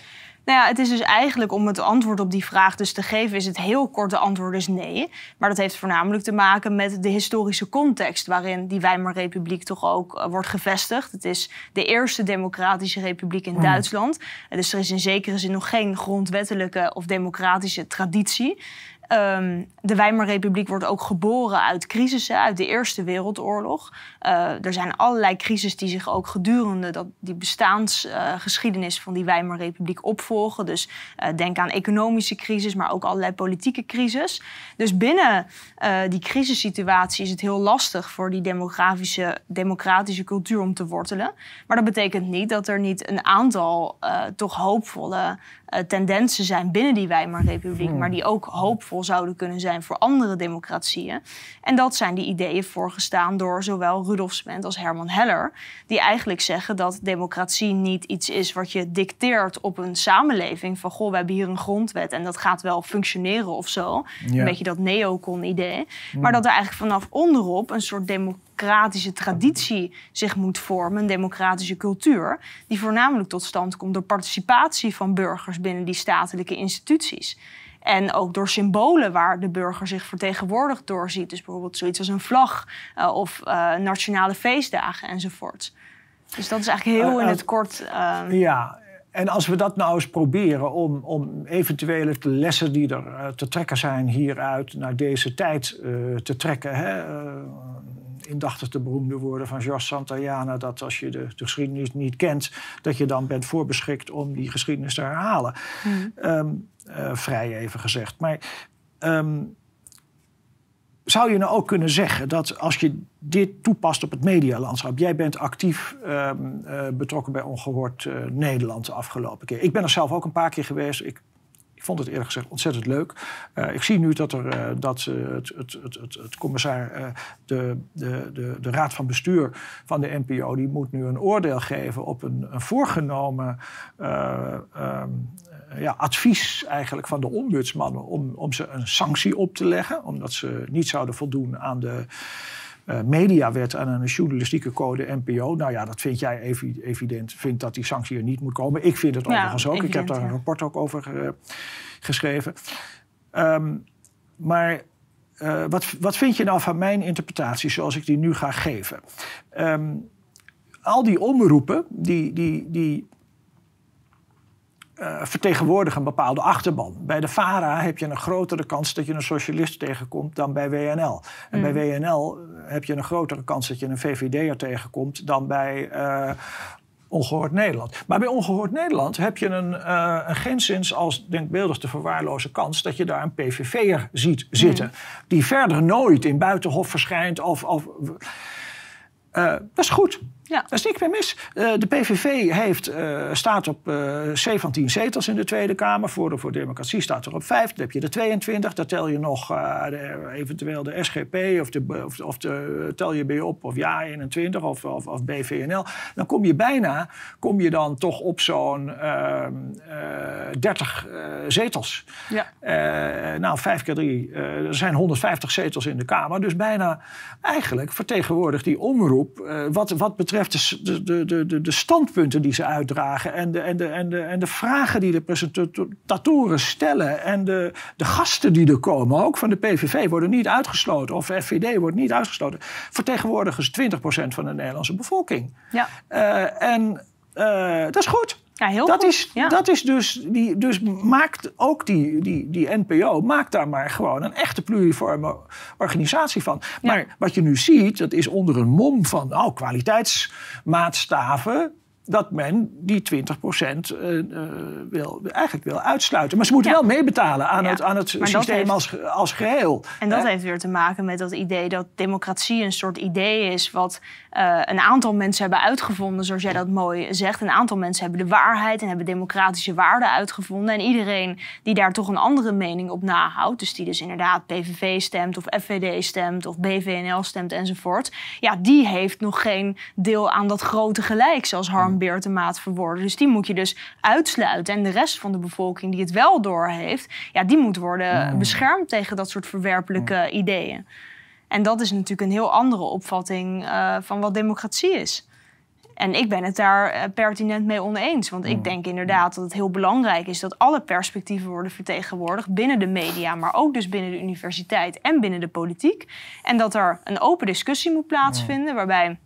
Nou ja, het is dus eigenlijk om het antwoord op die vraag dus te geven, is het heel korte antwoord is nee. Maar dat heeft voornamelijk te maken met de historische context waarin die Weimarrepubliek toch ook eh, wordt gevestigd. Het is de eerste democratische republiek in Duitsland. Eh, Dus er is in zekere zin nog geen grondwettelijke of democratische traditie. Ehm, de Weimarrepubliek wordt ook geboren uit crisissen, uit de Eerste Wereldoorlog. Eh, er zijn allerlei crises die zich ook gedurende dat, die bestaansgeschiedenis van die Weimarrepubliek opvolgen. Dus eh, denk aan economische crisis, maar ook allerlei politieke crisis. Dus binnen eh, die crisissituatie is het heel lastig voor die demografische, democratische cultuur om te wortelen. Maar dat betekent niet dat er niet een aantal eh, toch hoopvolle eh, tendensen zijn binnen die Weimarrepubliek, maar die ook hoopvol zouden kunnen zijn voor andere democratieën. En dat zijn die ideeën voorgestaan door zowel Rudolf Sment als Herman Heller, die eigenlijk zeggen dat democratie niet iets is wat je dicteert op een samenleving van goh, we hebben hier een grondwet en dat gaat wel functioneren of zo. Ja. Een beetje dat neocon-idee. Maar dat er eigenlijk vanaf onderop een soort democratische traditie zich moet vormen, een democratische cultuur, die voornamelijk tot stand komt door participatie van burgers binnen die statelijke instituties. En ook door symbolen waar de burger zich vertegenwoordigd doorziet. Dus bijvoorbeeld zoiets als een vlag eh, of eh, nationale feestdagen enzovoort. Dus dat is eigenlijk heel Eh, in het kort. eh, Ja, en als we dat nou eens proberen om, om eventuele lessen die er te trekken zijn hieruit naar deze tijd te trekken. Hè? Indachtig de beroemde woorden van George Santayana... dat als je de, de geschiedenis niet kent... dat je dan bent voorbeschikt om die geschiedenis te herhalen. Ehm, eh, vrij even gezegd. Maar ehm, zou je nou ook kunnen zeggen dat als je dit toepast op het medialandschap... jij bent actief ehm, eh, betrokken bij Ongehoord eh, Nederland de afgelopen keer. Ik ben er zelf ook een paar keer geweest. Ik vond het eerlijk gezegd ontzettend leuk. Eh, ik zie nu dat, er, eh, dat eh, het, het, het, het, de, de, de, de raad van bestuur van de NPO... die moet nu een oordeel geven op een, een voorgenomen eh, ehm, ja, advies eigenlijk van de ombudsman... Om, om ze een sanctie op te leggen, omdat ze niet zouden voldoen aan de eh, mediawet en aan een journalistieke code NPO. Nou ja, dat vind jij evi- evident. Vindt dat die sanctie er niet moet komen. Ik vind het Ja, overigens ook. ik heb daar een rapport ook over geschreven. Ehm, maar eh, wat, wat vind je nou van mijn interpretatie zoals ik die nu ga geven? Ehm, al die omroepen die, die, die eh, vertegenwoordigen een bepaalde achterban. Bij de VARA heb je een grotere kans dat je een socialist tegenkomt dan bij WNL. En bij WNL heb je een grotere kans dat je een VVD'er tegenkomt dan bij eh, Ongehoord Nederland. Maar bij Ongehoord Nederland heb je een, eh een geenszins als denkbeeldig te verwaarloze kans dat je daar een PVV'er ziet zitten. Die verder nooit in Buitenhof verschijnt of. of dat is goed. Ja. Daar is niks mee mis. Uh, de PVV heeft, uh, staat op uh, 17 zetels in de Tweede Kamer. Voor de voor Democratie staat er op 5. Dan heb je de 22. Daar tel je nog de, eventueel de SGP of, de, of, of de, tel je bij op of Ja 21 of, of, of, BVNL. Dan kom je bijna kom je dan toch op zo'n 30 zetels. Ja. nou, 5 keer 3. er zijn 150 zetels in de Kamer. Dus bijna eigenlijk vertegenwoordigt die omroep wat, wat betreft betreft de, de, de, de, standpunten die ze uitdragen en de, en, de, en, de, en de vragen die de presentatoren stellen en de, de gasten die er komen, ook van de PVV, worden niet uitgesloten of FVD wordt niet uitgesloten, vertegenwoordigen ze 20% van de Nederlandse bevolking. Ja. Uh, en uh, dat is goed. Ja, heel dat goed. Is, ja. dat is dus, die, dus maakt ook die, die, die NPO, maakt daar maar gewoon een echte pluriforme organisatie van. Maar ja. wat je nu ziet, dat is onder een mom van oh, kwaliteitsmaatstaven dat men die 20 procent uh, uh, wil, eigenlijk wil uitsluiten. Maar ze moeten Ja. wel meebetalen aan Ja. het, aan het Maar systeem heeft- als, als geheel. En dat Hè? heeft weer te maken met dat idee dat democratie een soort idee is wat eh, een aantal mensen hebben uitgevonden, zoals jij dat mooi zegt. Een aantal mensen hebben de waarheid en hebben democratische waarden uitgevonden. En iedereen die daar toch een andere mening op nahoudt, dus die dus inderdaad PVV stemt of FVD stemt of BVNL stemt enzovoort, ja, die heeft nog geen deel aan dat grote gelijk, zoals Harm Beertemaat verwoordde. Dus die moet je dus uitsluiten. En de rest van de bevolking die het wel doorheeft, ja, die moet worden beschermd tegen dat soort verwerpelijke ideeën. En dat is natuurlijk een heel andere opvatting eh, van wat democratie is. En ik ben het daar eh, pertinent mee oneens. Want ik denk inderdaad dat het heel belangrijk is dat alle perspectieven worden vertegenwoordigd binnen de media, maar ook dus binnen de universiteit en binnen de politiek. En dat er een open discussie moet plaatsvinden waarbij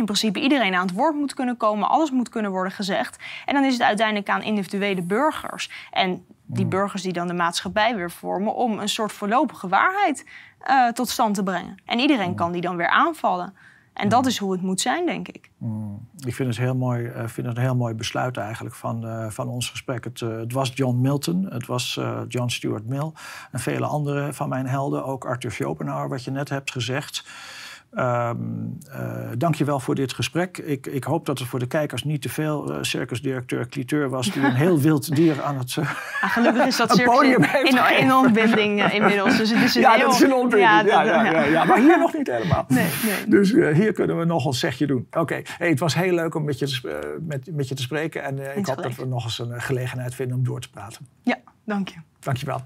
in principe iedereen aan het woord moet kunnen komen, alles moet kunnen worden gezegd. En dan is het uiteindelijk aan individuele burgers en die burgers die dan de maatschappij weer vormen om een soort voorlopige waarheid eh, tot stand te brengen. En iedereen kan die dan weer aanvallen. En dat is hoe het moet zijn, denk ik. Ik vind het, heel mooi, eh, vind het een heel mooi besluit eigenlijk van, eh, van ons gesprek. Het, het was John Milton, het was John Stuart Mill en vele andere van mijn helden. Ook Arthur Schopenhauer, wat je net hebt gezegd. Eh, Dank je wel voor dit gesprek. Ik, ik hoop dat het voor de kijkers niet te veel eh, circusdirecteur Cliteur was... die een heel wild dier aan het... Maar gelukkig is dat [LAUGHS] Een circus in, in, ontbinding inmiddels. Dus het is een ja, heel, dat is een ontwikkeling. Ja, dat- ja, ja, ja, Maar hier nog niet helemaal. Nee, nee. Dus hier kunnen we nog ons zegje doen. Oké, hey, het was heel leuk om met je te, met, met je te spreken. En ik hoop dat we nog eens een gelegenheid vinden om door te praten. Ja, dank je. Dankjewel.